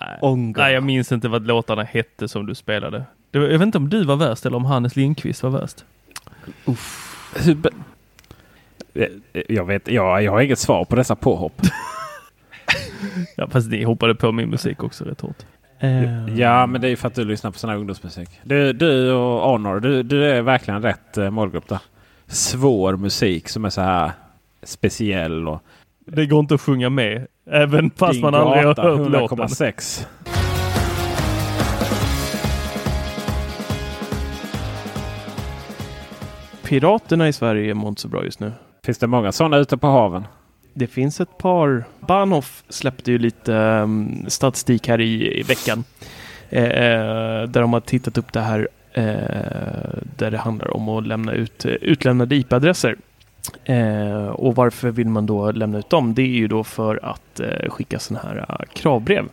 Nej. Nej, jag minns inte vad låtarna hette som du spelade. Det var, jag vet inte om du var värst eller om Hannes Lindqvist var värst. Hur be- Eh, Jag vet, jag, jag har inget svar på dessa påhopp. Ja, fast ni hoppade på min musik också rätt hårt. Ja, men det är ju för att du lyssnar på sån här ungdomsmusik. Du, du och Honor, du, du är verkligen rätt eh, målgrupp där. Svår musik som är så här speciell. Och Det går inte att sjunga med, även fast Din man aldrig har gata, hört låten. 100,6. Piraterna i Sverige mår inte så bra just nu. Finns det många sådana ute på haven? Det finns ett par. Bahnhof släppte ju lite um, statistik här i, i veckan. Eh, eh, där de har tittat upp det här eh, där det handlar om att lämna ut eh, utlämnade IP-adresser. Eh, och varför vill man då lämna ut dem? Det är ju då för att eh, skicka sådana här eh, kravbrev.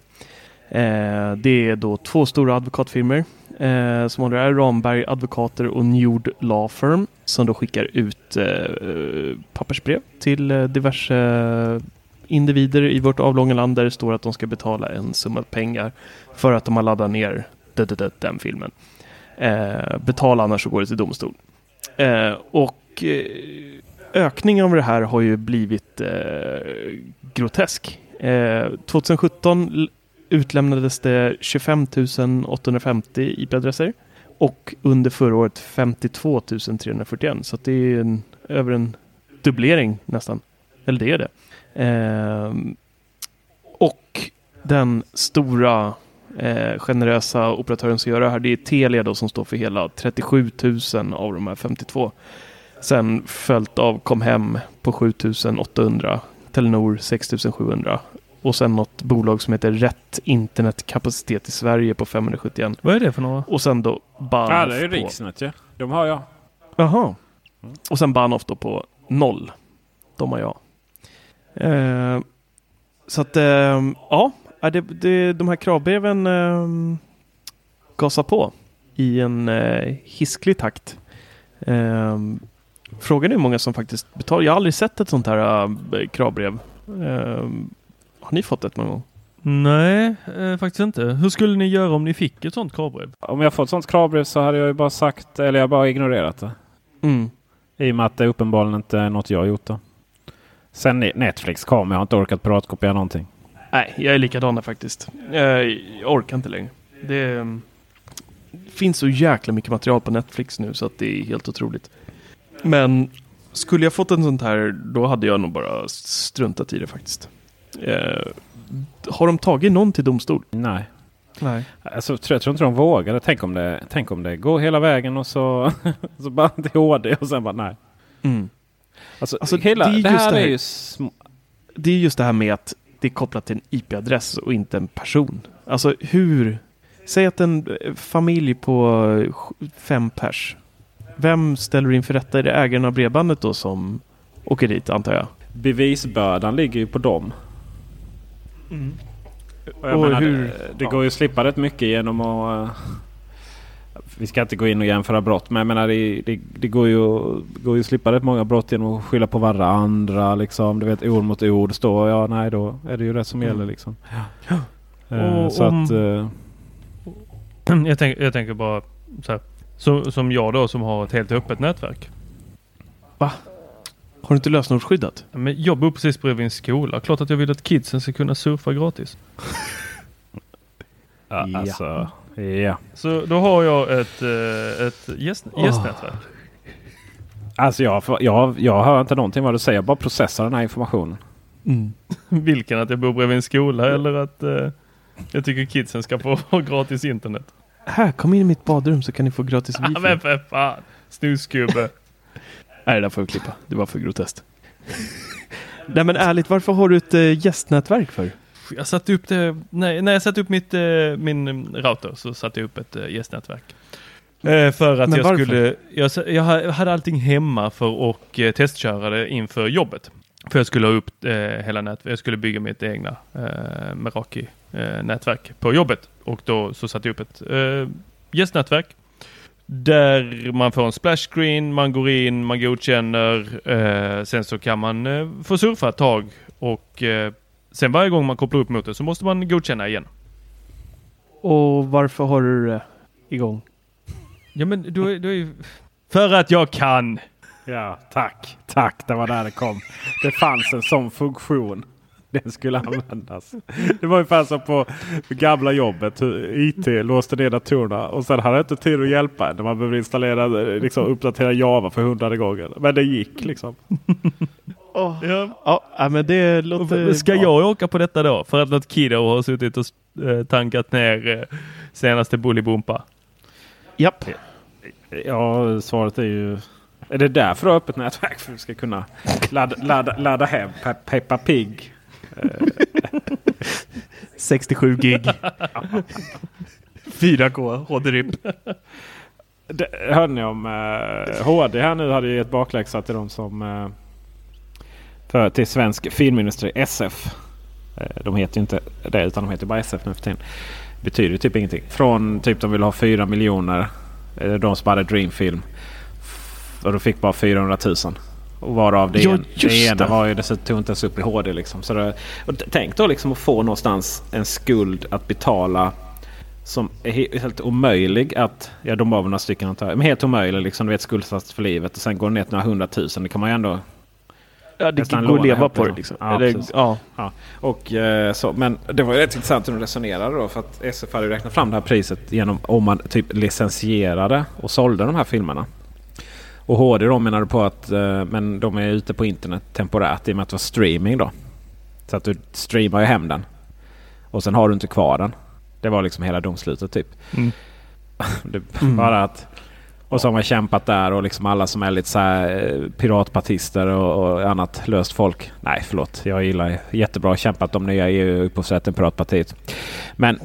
Eh, det är då två stora advokatfirmor eh, som håller det här, Ramberg Advokater och Njord Law Firm som då skickar ut eh, pappersbrev till eh, diverse individer i vårt avlånga land där det står att de ska betala en summa pengar för att de har laddat ner d- d- d- den filmen. Eh, betala annars så går det till domstol. Eh, och eh, ökningen av det här har ju blivit eh, grotesk. Eh, 2017 utlämnades det 25 850 IP-adresser och under förra året 52 341. Så att det är en, över en dubblering nästan. Eller det är det. Eh, och den stora eh, generösa operatören som gör det här, det är Telia då som står för hela 37 000 av de här 52. Sen följt av Comhem på 7 800, Telenor 6 700 och sen något bolag som heter Rätt internetkapacitet i Sverige på 571. Vad är det för några? Och sen då Bahnhof Ja, det är ju på... Riksnet ju. De har jag. Jaha. Och sen Bahnhof då på noll. De har jag. Eh, så att, eh, ja. Det, det, de här kravbreven eh, gasar på i en eh, hisklig takt. Eh, frågan är hur många som faktiskt betalar. Jag har aldrig sett ett sånt här eh, kravbrev. Eh, har ni fått ett någon gång? Nej, eh, faktiskt inte. Hur skulle ni göra om ni fick ett sånt kravbrev? Om jag fått sånt kravbrev så hade jag ju bara sagt, eller jag bara ignorerat det. Mm. I och med att det uppenbarligen inte är något jag gjort då. Sen Netflix kom, jag har inte orkat piratkopiera någonting. Nej, jag är likadan faktiskt. Jag, jag orkar inte längre. Det mm, finns så jäkla mycket material på Netflix nu så att det är helt otroligt. Men skulle jag fått en sånt här, då hade jag nog bara struntat i det faktiskt. Eh, har de tagit någon till domstol? Nej. Nej. Alltså, tror- jag tror inte de vågade. Tänk om det, tänk om det går hela vägen och så, så bara till HD och sen bara nej. Mm. Alltså, Alltså, hela, det är det, här det här- är ju sm- Det är just det här med att det är kopplat till en IP-adress och inte en person. Alltså hur... Säg att en eh, familj på fem pers. Vem ställer inför rätta? Är det ägaren av bredbandet då som åker dit antar jag? bevisbördan ligger ju på dem. Och jag Och menar, hur- det, det går ju att slippa rätt mycket genom att... eh, vi ska inte gå in och jämföra brott, men jag menar det, det, det går, ju, går ju att slippa rätt många brott genom att skylla på varandra. Liksom. Du vet, ord mot ord står ja, nej då är det ju rätt som Mm. gäller. Liksom. Ja. Eh, Och så om- att... eh, jag, tänk, jag tänker bara så här. Som, som jag då som har ett helt öppet nätverk. Har du inte lösenordsskyddat? Men jag bor precis bredvid en skola. Klart att jag vill att kidsen ska kunna surfa gratis. ja. Alltså, ja. Så då har jag ett, eh, ett gäst, gästnätverk. Alltså jag, jag, jag hör inte någonting vad du säger. Jag bara processar den här informationen. Vilken? Att jag bor bredvid en skola eller att eh, jag tycker kidsen ska få gratis internet? Här, kom in i mitt badrum så kan ni få gratis wifi. men för fan. Snusgubbe. Nej, det där får vi klippa. Det var för groteskt. Nej men ärligt, varför har du ett äh, gästnätverk för? Jag satte upp det, nej, när jag satte upp mitt, eh, min router så satte jag upp ett uh, gästnätverk. Eh, för att Men jag varför? skulle, jag, jag ha- hade allting hemma för att testköra det inför jobbet. För jag skulle ha upp hela nätverket, jag skulle bygga mitt egna Meraki nätverk på jobbet. Och då så satte jag upp ett uh, gästnätverk. Där man får en splash screen, man går in, man godkänner. eh, sen så kan man eh, få surfa ett tag och eh, sen varje gång man kopplar upp mot det så måste man godkänna igen. Och varför har du det igång? Ja men du, är- du är ju... För att jag kan! Ja, tack. Tack, det var där det kom. Det fanns en sån funktion. Den skulle användas. Det var ungefär som på gamla jobbet. IT låste ner datorerna och sen hade jag inte tid att hjälpa när man behöver installera, liksom uppdatera Java för hundrade gången. Men det gick liksom. Ja. Ja, men det låter Ska bra. jag åka på detta då? För att något kiddo har suttit och eh, tankat ner eh, senaste Bullybumpa. Japp. Ja, svaret är ju... Är det därför du har öppet nätverk? För att du ska kunna ladda, ladda, ladda hem Pe- Peppa Pig. 67 gig. 4K HD-RIP. Det, hörde ni om eh, HD här nu hade ju ett bakläxa till de som eh, för, till svensk filmindustri SF. Eh, de heter ju inte det utan de heter bara SF nu för tiden. Betyder typ ingenting. Från typ de vill ha 4 miljoner. Eh, de som hade Dreamfilm. Och de fick bara 400 000. Och varav det, Ja, en, det ena var ju dessutom inte ens upp i HD. Liksom. Så det, tänk då liksom att få någonstans en skuld att betala som är he- helt omöjlig att... Ja, de var väl några stycken antar. Men helt omöjlig liksom. Du vet skuldsatt för livet. Och sen går det ner till några hundratusen. Det kan man ju ändå... Ja, det går att leva på det liksom. liksom. Ja, Eller, ja. Ja, och, eh, så, men det var ju rätt intressant hur de resonerade då. För att SF hade räknat fram det här priset genom om man typ licensierade och sålde de här filmerna. Och HD då menade på att eh, men de är ute på internet temporärt i och med att det var streaming då. Så att du streamar ju hem den. Och sen har du inte kvar den. Det var liksom hela domslutet typ. Mm. det, bara att, och så har man kämpat där och liksom alla som är lite så här eh, piratpartister och, och annat löst folk. Nej förlåt, jag gillar jättebra kämpat de nya EU-upphovsrätten Piratpartiet. Men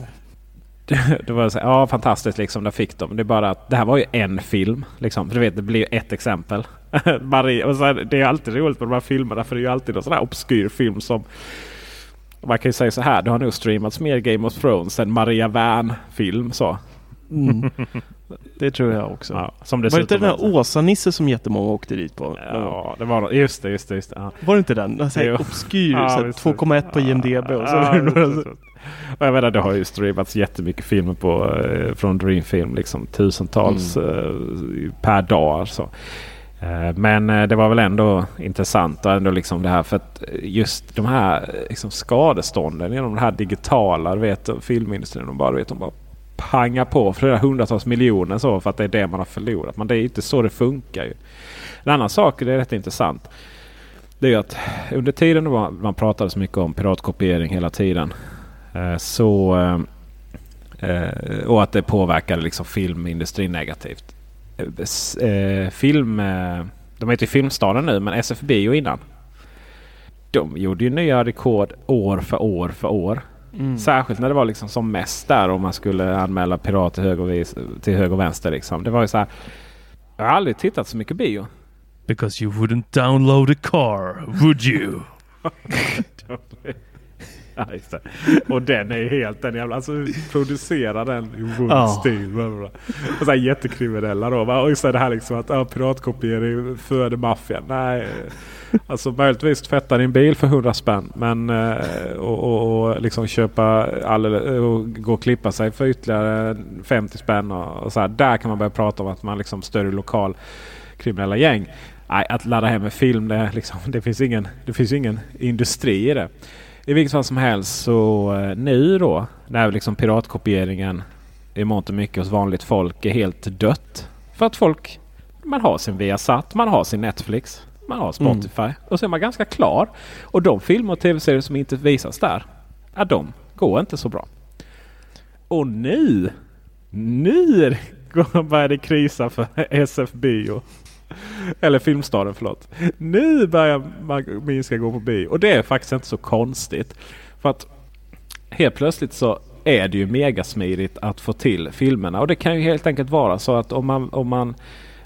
det var så här, ja fantastiskt liksom, där fick de. Det är bara att det här var ju en film. Liksom. För du vet, det blir ju ett exempel. Marie, och så det är alltid roligt med de här filmerna för det är ju alltid någon sån här obskyr film som man kan ju säga så här, det har nog streamats mer Game of Thrones än Maria Wern-film. Så. Mm. Det tror jag också. Ja, som var det inte den här Åsa-Nisse som jättemånga åkte dit på? Ja, det var. Just det, just det. Just det. Ja. Var det inte den? Här Jo. obskyr, Ja, så här visst. 2,1 på IMDB och så. Och jag menar, det har ju streamats jättemycket filmer på, eh, från Dreamfilm. Liksom, tusentals Mm. eh, per dag. Så. Eh, Men det var väl ändå intressant och ändå liksom det här för att just de här liksom skadestånden genom det här digitala vet, filmindustrin. De bara, vet, de bara pangar på flera hundratals miljoner så för att det är det man har förlorat. Men det är inte så det funkar. Ju. En annan sak, det är rätt intressant. Det är att under tiden man pratade så mycket om piratkopiering hela tiden. Eh, så, eh, och att det påverkade liksom filmindustrin negativt. Eh, film, de heter ju Filmstaden nu men SF Bio innan. De gjorde ju nya rekord år för år för år. Mm. Särskilt när det var liksom som mest där om man skulle anmäla pirat till höger och, till höger och vänster. Liksom. Det var ju så här. Jag har aldrig tittat så mycket bio. Because you wouldn't download a car, would you? Ja. Och den är helt den jävla... Alltså producera den i Ja. Bla, bla. Och så här jättekriminella då. va? Och just det här liksom att ja, piratkopiering föder maffian. Nej. Alltså möjligtvis tvätta din bil för 100 spänn. Men eh, och, och, och liksom köpa alldeles, och gå och klippa sig för ytterligare 50 spänn. Och, och så här. Där kan man börja prata om att man liksom stödjer lokal kriminella gäng. Nej, att ladda hem en film, det, liksom, det, finns ingen, det finns ingen industri i det. I vilket fall som helst så eh, nu då när liksom piratkopieringen i mångt och mycket hos vanligt folk är helt dött. För att folk, man har sin Viasat, man har sin Netflix, man har Spotify. Och så är man ganska klar. Och de filmer och tv-serier som inte visas där, ja, de går inte så bra. Och nu Nu börjar det krisa för SF Bio. Eller Filmstaden, förlåt. Nu börjar man minska gå på bio. Och det är faktiskt inte så konstigt. För att helt plötsligt så är det ju megasmidigt att få till filmerna. Och det kan ju helt enkelt vara så att om man, om man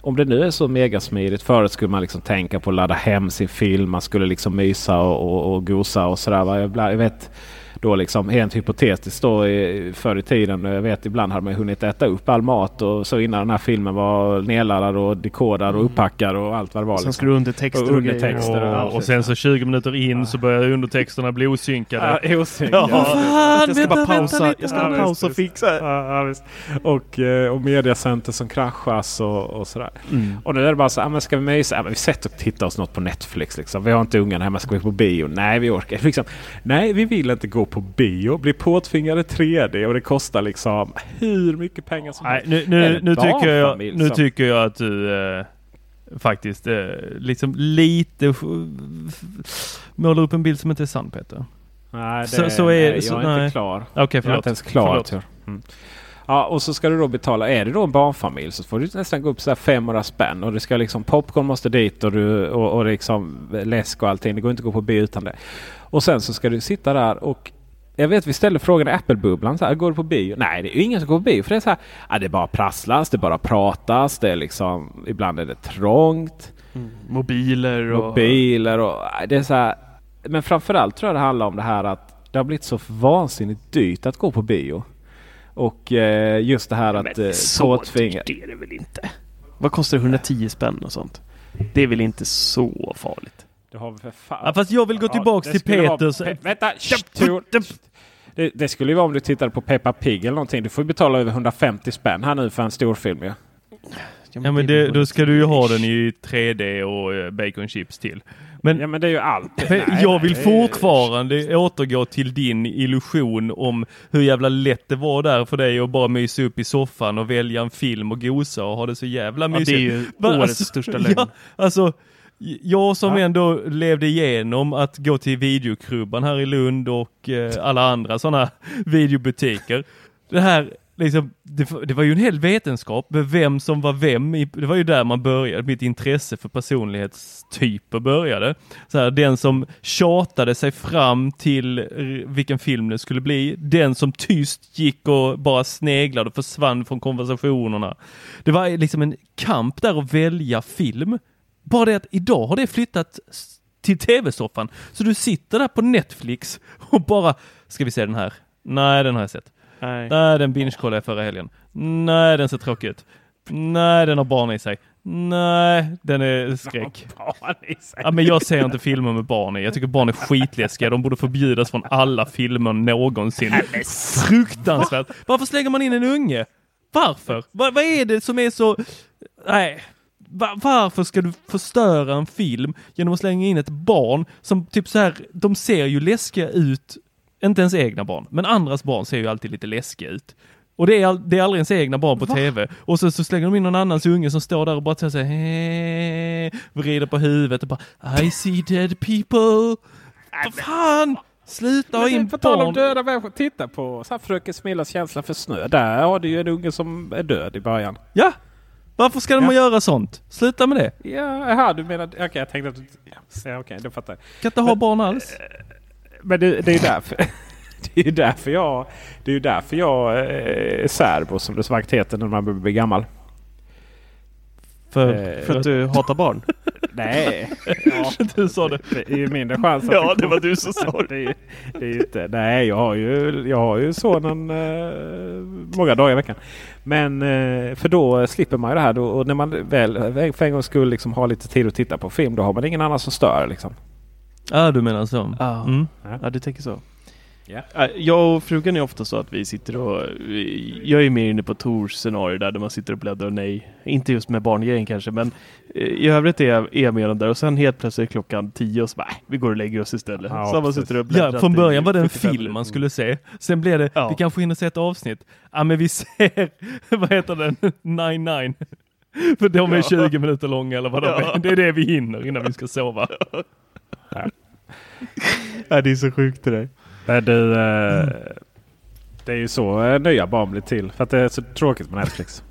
om det nu är så megasmidigt. Förut skulle man liksom tänka på att ladda hem sin film. Man skulle liksom mysa och, och, och gosa och sådär. Jag, jag vet då liksom helt hypotetiskt då förr i tiden. Jag vet ibland hade man hunnit äta upp all mat och så innan den här filmen var nedladdad och dekodad och mm. uppackad och allt vad det var. Sen liksom. skulle undertexter och, och undertexter. Och, och, och, sen så 20 minuter in så börjar undertexterna bli osynkade. Ja, osynkade. Ja, fan, jag ska bara pausa. Jag ska bara pausa och fixa. Ja, ja, och, eh, och mediacenter som kraschas och, och sådär. Mm. Och nu är det bara så här, ska vi mysa? Ja, men vi sätter och tittar oss något på Netflix. Liksom. Vi har inte ungarna hemma, ska vi på bio? Nej, vi orkar. Liksom, nej, vi vill inte gå på bio, blir påtvingade 3D och det kostar liksom hur mycket pengar som helst. Nu, nu, nu, tycker jag, nu tycker jag att du eh, faktiskt eh, liksom lite målar upp en bild som inte är sann Peter. Nej, det, så, så är, nej, jag är nej. inte klar. Okay, förlåt. Jag är inte ens klar. Mm. Ja, och så ska du då betala. Är det då en barnfamilj så får du nästan gå upp så 500 spänn. Och det ska liksom popcorn måste dit och, du, och, och liksom läsk och allting. Det går inte att gå på bio utan det. Och sen så ska du sitta där och jag vet vi ställde frågan i Apple-bubblan. Så här, går du på bio? Nej, det är ju ingen som går på bio. För det är så här, ja, det bara prasslas, det bara pratas. Det är liksom, ibland är det trångt. Mm. Mobiler och... Mobiler och... Det är så här, men framförallt tror jag det handlar om det här att det har blivit så vansinnigt dyrt att gå på bio. Och eh, just det här ja, att... Men eh, så dyrt är det väl inte? Vad kostar det? 110 spänn och sånt? Det är väl inte så farligt? Det har vi för fan. Ja, fast jag vill gå tillbaks till Peters... Pe vänta! Det, det, skulle ju vara om du tittade på Peppa Pig eller någonting. Du får betala över 150 spänn här nu för en storfilm ja. Ja men det, då ska du ju ha den i 3D och eh, bacon chips till. Men, ja men det är ju allt. Nej, jag vill fortfarande återgå till din illusion om hur jävla lätt det var där för dig att bara mysa upp i soffan och välja en film och gosa och ha det så jävla mysigt. Ja, det är ju årets alltså, största lögn. Ja, alltså jag som ja. ändå levde igenom att gå till videokrubban här i Lund och eh, alla andra sådana videobutiker. Det här liksom, det, det, var ju en hel vetenskap med vem som var vem. I, det var ju där man började, mitt intresse för personlighetstyper började. Så här, den som tjatade sig fram till vilken film det skulle bli. Den som tyst gick och bara sneglade och försvann från konversationerna. Det var liksom en kamp där att välja film. Bara det att idag har det flyttat till tv-soffan. Så du sitter där på Netflix och bara, ska vi se den här? Nej, den har jag sett. Nej, Nej den binge-kollade jag förra helgen. Nej, den ser tråkig ut. Nej, den har barn i sig. Nej, den är skräck. Ja, men jag ser inte filmer med barn i. Jag tycker barn är skitläskiga. De borde förbjudas från alla filmer någonsin. Fruktansvärt. Varför slänger man in en unge? Varför? Vad, vad är det som är så... Nej, varför ska du förstöra en film genom att slänga in ett barn som typ så här, de ser ju läskiga ut, inte ens egna barn, men andras barn ser ju alltid lite läskiga ut. Och det är, det är aldrig ens egna barn på Va? tv. Och så, så slänger de in någon annans unge som står där och bara så här, vrider på huvudet och bara I see dead people. Vad fan! Sluta ha in barn. På tal om döda människor. Titta på så här, Fröken Smillas känsla för snö. Där har du ju en unge som är död i början. Ja, varför ska de ja. göra sånt? Sluta med det. Ja, aha, du menar... Okej, okay, jag tänkte att... du... Ja, okej, okay, då fattar jag. Kan inte ha barn alls. Eh, men det, det är ju därför... det är ju därför jag... Det är ju därför jag är särbo som det så vackert heter när man blir gammal. För, eh, för att du hatar barn? Nej. Ja, du sa det. Det är ju mindre chans att Ja, det var du som sa det. det, det är inte, nej, jag har ju, jag har ju sonen eh, många dagar i veckan. Men eh, för då slipper man ju det här. Då, och när man väl för en gång skulle liksom ha lite tid att titta på film då har man ingen annan som stör. Liksom. Ja, du menar så. Ah. Mm. Ja, du tänker så. Yeah. Jag och frugan är ofta så att vi sitter och jag är mer inne på Tors scenario där, där man sitter och bläddrar nej. Inte just med barngrejen kanske men eh, i övrigt är jag, är jag med där och sen helt plötsligt klockan tio och så bara, vi går och lägger oss istället. Ja, så man sitter och ja, från början var det en film man skulle se. Sen blev det, ja. vi kanske hinner se ett avsnitt. Ja men vi ser, vad heter den, 99. För de är ja. 20 minuter långa eller vad de ja. är. Det är det vi hinner innan vi ska sova. Ja. ja, det är så sjukt det där. Men du, eh, Det är ju så eh, nya barn blir till. För att det är så tråkigt med Netflix.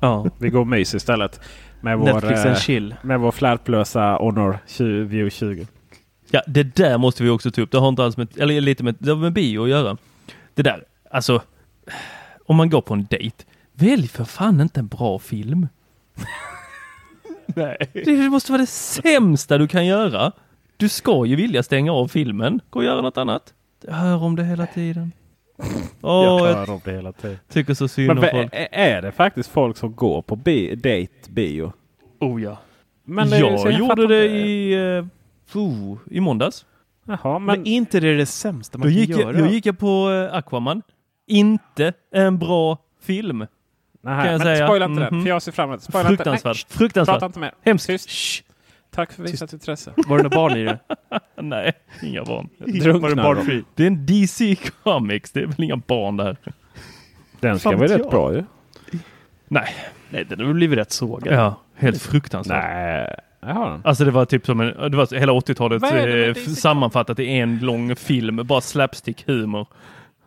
Ja. Vi går och mys istället. Med vår, Netflix eh, and chill. med vår flärplösa Honor 20, View 20. Ja, det där måste vi också ta upp. Det har inte alls med, eller lite med, det har med bio att göra. Det där, alltså. Om man går på en dejt, välj för fan inte en bra film. Nej. Det måste vara det sämsta du kan göra. Du ska ju vilja stänga av filmen. Gå och göra något annat. Jag hör om det hela tiden. Åh, jag jag hör om det hela tiden. tycker så synd Men om folk. är- det faktiskt folk som går på bi- date bio? Oh ja. Men det så jag jag gjorde det i, uh, oh, i måndags. Jaha, Men, men... inte det är det sämsta man Då kan gick, göra. jag, då gick jag på eh, Aquaman. Inte en bra film. Nej, kan jag men säga. spoila inte Mhm. den, för jag ser fram emot det. Inte. Fruktansvärt. Nej, Fruktansvärt. Prata inte mer. Hemskt. Tyst. Tack för visat intresse. Var det några barn i det? Nej, inga barn. Drunknar Var det de? Det är en DC Comics. Det är väl inga barn där. Den ska vara rätt bra ju. Nej. Nej, den har blivit rätt sågad. Ja, helt fruktansvärt. Nej, jag har den. Alltså det var typ som en, det var hela 80-talet Vad är det med eh, sammanfattat i en lång film. Bara slapstick humor.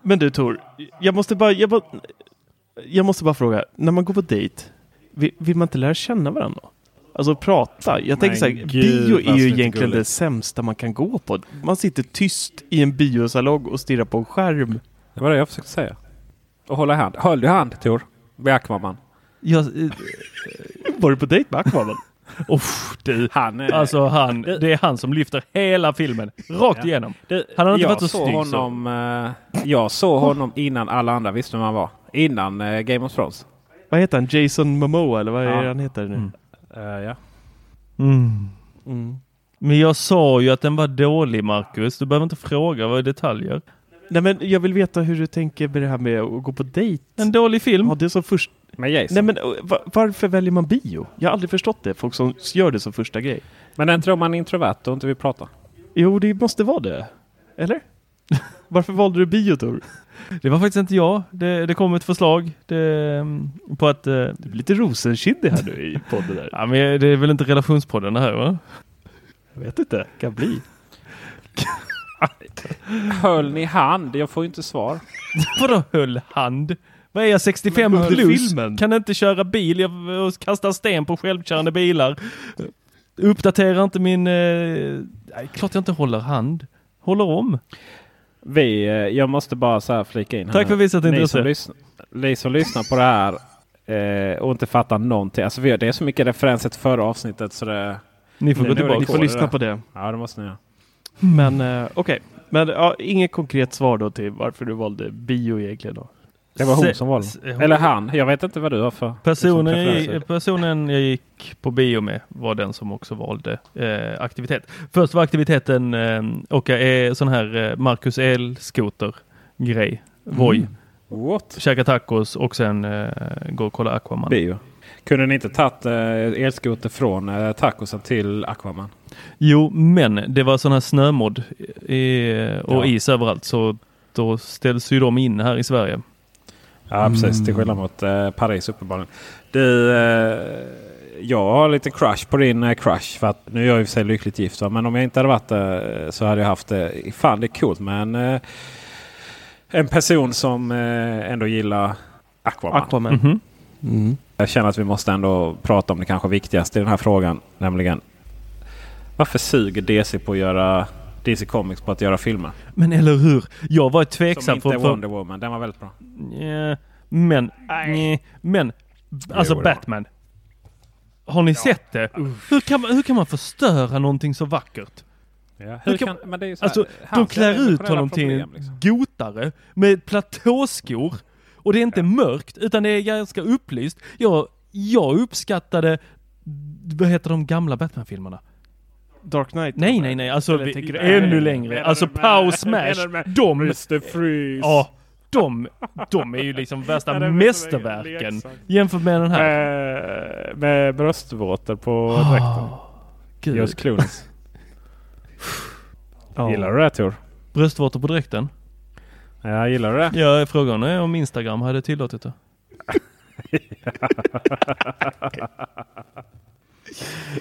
Men du Tor, jag måste bara, jag bara, jag måste bara fråga, när man går på dejt, vill, vill man inte lära känna varandra? Alltså prata. Jag tänker Men så här, gud, bio är ju egentligen gulligt. det sämsta man kan gå på. Man sitter tyst i en biosalong och stirrar på en skärm. Det var det jag försökte säga. Och hålla hand. Höll du hand Tor? Vid Aquaman. Jag, eh, Var du på dejt med Aquaman? uff, du. Han är... Alltså han, det är han som lyfter hela filmen. Rakt Ja. igenom. Det, Han hade inte varit så snygg så. honom, eh, Jag såg honom innan alla andra visste vem han var. Innan eh, Game of Thrones. Vad heter han? Jason Momoa eller vad är Ja. det han heter nu? Mm. Eh, ja. Mm. Mm. Men jag sa ju att den var dålig Marcus. Du behöver inte fråga vad är detaljer. Nej men jag vill veta hur du tänker med det här med att gå på dejt. En dålig film. Ja, det är som först... Med Jason. Nej men uh, va- varför väljer man bio? Jag har aldrig förstått det. Folk som gör det som första grej. Men den tror man är introvert och inte vill prata. Jo, det måste vara det. Eller? Varför valde du bio Tor? Det var faktiskt inte jag. Det, det kom ett förslag det, mm, på att... eh, Du blir lite rosenkindig här nu i podden där. Ja, men det är väl inte relationspodden det här va? Jag vet inte, kan bli. Höll ni hand? Jag får ju inte svar. Vadå höll hand? Vad är jag 65 Men höll plus? filmen? Kan inte köra bil jag, och kasta sten på självkörande bilar. Uppdaterar inte min... Eh, nej, klart jag inte håller hand. Håller om. Vi, eh, jag måste bara så här flika in. här Tack nu. för visat ni intresse. som, lyssnar, ni som lyssnar på det här eh, och inte fattar någonting. Alltså vi, det är så mycket referenser till förra avsnittet så det... Ni får gå tillbaka. Ni det lyssna på det. Ja det måste ni göra. Men eh, okej. Men ja, inget konkret svar då till varför du valde bio egentligen då? Det var hon Se- som valde. se- hon- Eller han. Jag vet inte vad du har för Personen jag, personen jag gick på bio med var den som också valde eh, aktivitet. Först var aktiviteten eh, åka eh, sån här eh, Marcus elskoter grej. Voi. What? Käka tacos och sen eh, gå och kolla Aquaman. Bio. Kunde ni inte tagit eh, elskoter från eh, tacosen till Aquaman? Jo, men det var sån här snömodd i, och Ja. is överallt så då ställs ju de in här i Sverige. Ja precis, till skillnad mot eh, Paris uppenbarligen. Du, eh, jag har lite crush på din eh, crush. För att, nu är jag i och för sig lyckligt gift va? men om jag inte hade varit det så hade jag haft det. Fan det är coolt med en, eh, en person som eh, ändå gillar Aquaman. Aquaman. Mhm. Mm. Jag känner att vi måste ändå prata om det kanske viktigaste i den här frågan. Nämligen varför suger DC på att göra DC Comics på att göra filmer? Men eller hur? Jag var Som tveksam inte på... Wonder Woman. Den var väldigt bra. Ja, men, nej, men, alltså Jo. Batman. Har ni sett det? Hur kan, man, hur kan man förstöra någonting så vackert? Ja. Hur kan- kan, men det är ju så här, Alltså, de hans klär ut honom till en liksom. gotare med platåskor. Och det är inte mörkt, utan det är ganska upplyst. Jag, jag uppskattade, vad heter de gamla Batman-filmerna? Dark Knight? Nej, nej, nej, alltså vi, du ännu längre. Alltså du med- Pow menar Smash, de, Mr. Freeze. ja, de, de är ju liksom Ja, värsta är mästerverken jämfört med den här. Med, med bröstvårtor på dräkten. Ah, Gud. Just Clooney's. Ja. Gillar du det Tor? Bröstvårtor på dräkten? Ja, gillar du det? Ja, frågan är om Instagram hade tillåtit det.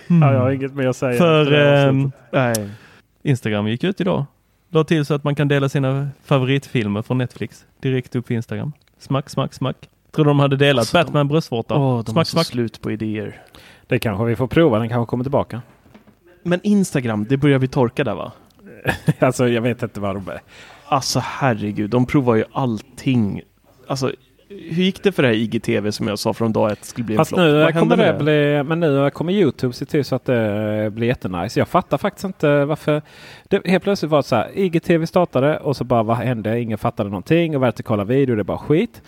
Ja, jag har inget mer att säga. För avsnittet. Nej. Instagram gick ut idag la till så att man kan dela sina favoritfilmer från Netflix direkt upp på Instagram. Smack, smack, smack. Tror de hade delat Alltså, de- Batman bröstvårta. Åh, de smack, smack. slut på idéer. Det kanske vi får prova. Den kanske kommer tillbaka. Men Instagram, det börjar vi torka där va? alltså jag vet inte vad de är. Alltså herregud, de provar ju allting. Alltså, hur gick det för det här IGTV som jag sa från dag ett skulle bli en Fast flopp? nu kommer det bli, men nu kommer Youtube se till så att det blir jättenice. Jag fattar faktiskt inte varför. Det helt plötsligt var det så här. IGTV startade och så bara vad hände? Ingen fattade någonting och vertikala video det är bara skit.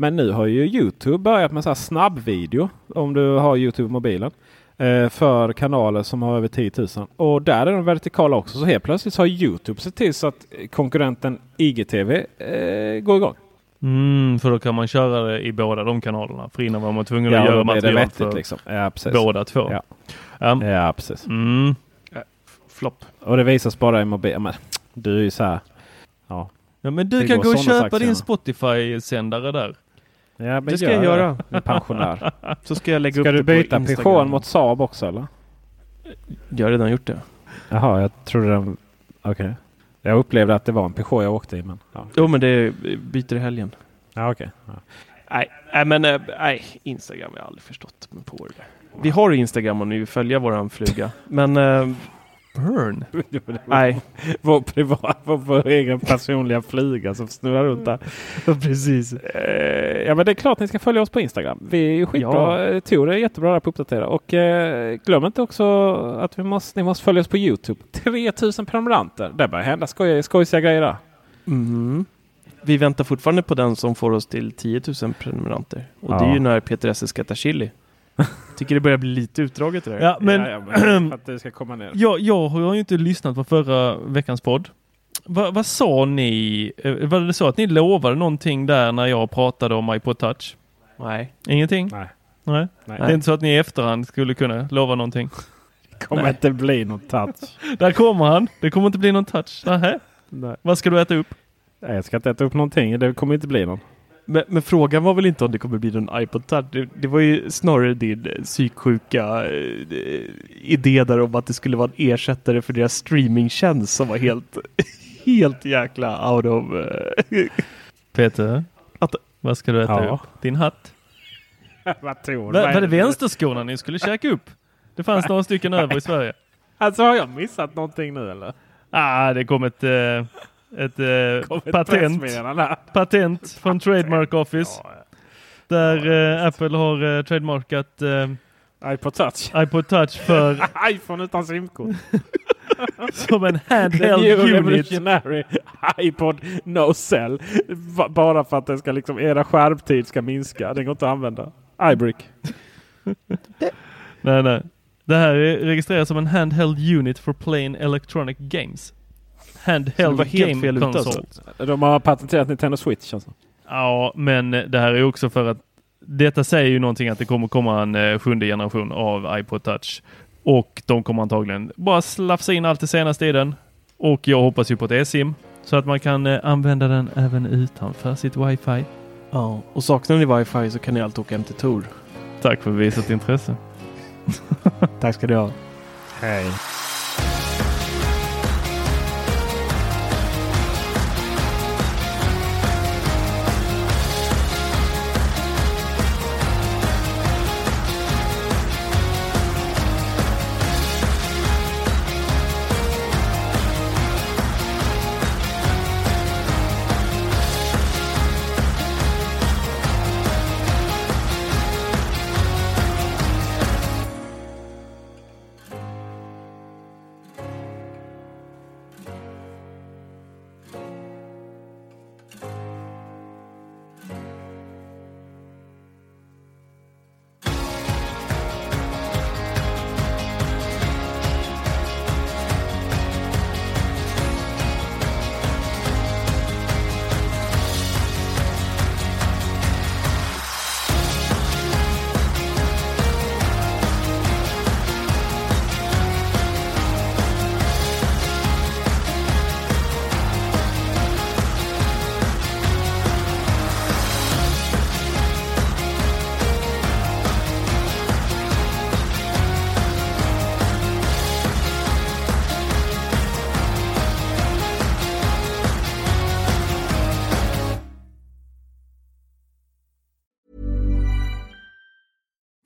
Men nu har ju Youtube börjat med så här snabbvideo om du har Youtube mobilen. eh, För kanaler som har över 10 000. Och där är de vertikala också. Så helt plötsligt har Youtube sett till så att konkurrenten IGTV eh, går igång. Mm, för då kan man köra det i båda de kanalerna. För innan var man tvungen Ja, att göra det material vettigt för liksom. Ja, precis. båda två. Ja. Ja. Ja, precis. Mm. Flopp. Och det visas bara i mobil. Men, du är ju så här. Ja. Ja, men du Det kan gå och köpa din. Spotify-sändare där. Ja, men Det ska gör jag göra. Det. Med pensionär. Så ska jag lägga Ska upp du det byta. Peugeot mot Saab också eller? Jag har redan gjort det. Jaha, jag trodde den... Okej. Jag upplevde att det var en Peugeot jag åkte i. Men, ja, Jo, men det byter i helgen. ja okej. Ja. Nej, nej men eh, nej, Instagram har jag aldrig förstått mig på det. Vi har Instagram ni vill följa våran fluga. Men eh, Burn. nej, Vår, privat, vår, vår egen personliga flyga som snurrar runt där. precis. Eh, ja men det är klart ni ska följa oss på Instagram. Vi är ju skitbra. Ja. Ja. Tor är jättebra där på att uppdatera. Och eh, glöm inte också att vi måste, ni måste följa oss på Youtube. 3000 prenumeranter. Det börjar hända skoj, skojsiga grejer där. Mm. Vi väntar fortfarande på den som får oss till 10 000 prenumeranter. Och det är Ja. ju när Peter Esse ska äta chili. Tycker det börjar bli lite utdraget det där. Ja, men ja, ja, men att det ska komma ner. jag, jag har ju inte lyssnat på förra veckans podd. Va, vad sa ni? Eh, Var det så att ni lovade någonting där när jag pratade om iPod Touch? Nej. Ingenting? Nej. Nej. Nej. Det är inte så att ni i efterhand skulle kunna lova någonting? Det kommer Nej. inte bli någon touch. Där kommer han. Det kommer inte bli någon touch. Nähä. Nej. Vad ska du äta upp? Nej, jag ska inte äta upp någonting. Det kommer inte bli någon. Men, men frågan var väl inte om det kommer bli någon iPod Touch. Det, det var ju snarare din eh, psyksjuka eh, idé där om att det skulle vara en ersättare för deras streamingtjänst som var helt, helt jäkla out of... eh, Peter, Att- vad ska du äta Ja. upp? Din hatt? Vad tror Va, var det vänsterskorna ni skulle käka upp? Det fanns några stycken över i Sverige. Alltså har jag missat någonting nu eller? Ah, det kom ett, eh, ett, eh, ett patent, patent från Trademark Office. Ja, Där eh, Apple har eh, trademarkat eh, ja. iPod touch. iPod Touch för iPhone utan simkort. som en handheld new unit. revolutionary iPod No Cell. Va- Bara för att det ska liksom, era skärmtid ska minska. Den går inte att använda. iBrick. Nej, nej. Det här är registrerat som en handheld unit for playing electronic games. Handheld var helt game fel ute console. alltså. De har patenterat Nintendo Switch alltså. Ja, men det här är också för att detta säger ju någonting att det kommer komma en eh, sjunde generation av iPod Touch. Och de kommer antagligen bara slafsa in allt det senaste i den. Och jag hoppas ju på ett eSIM. Så att man kan eh, använda den även utanför sitt wifi. Ja, och saknar ni wifi så kan ni alltid åka hem till Tor. Tack för visat intresse. Tack ska ni ha. Hej.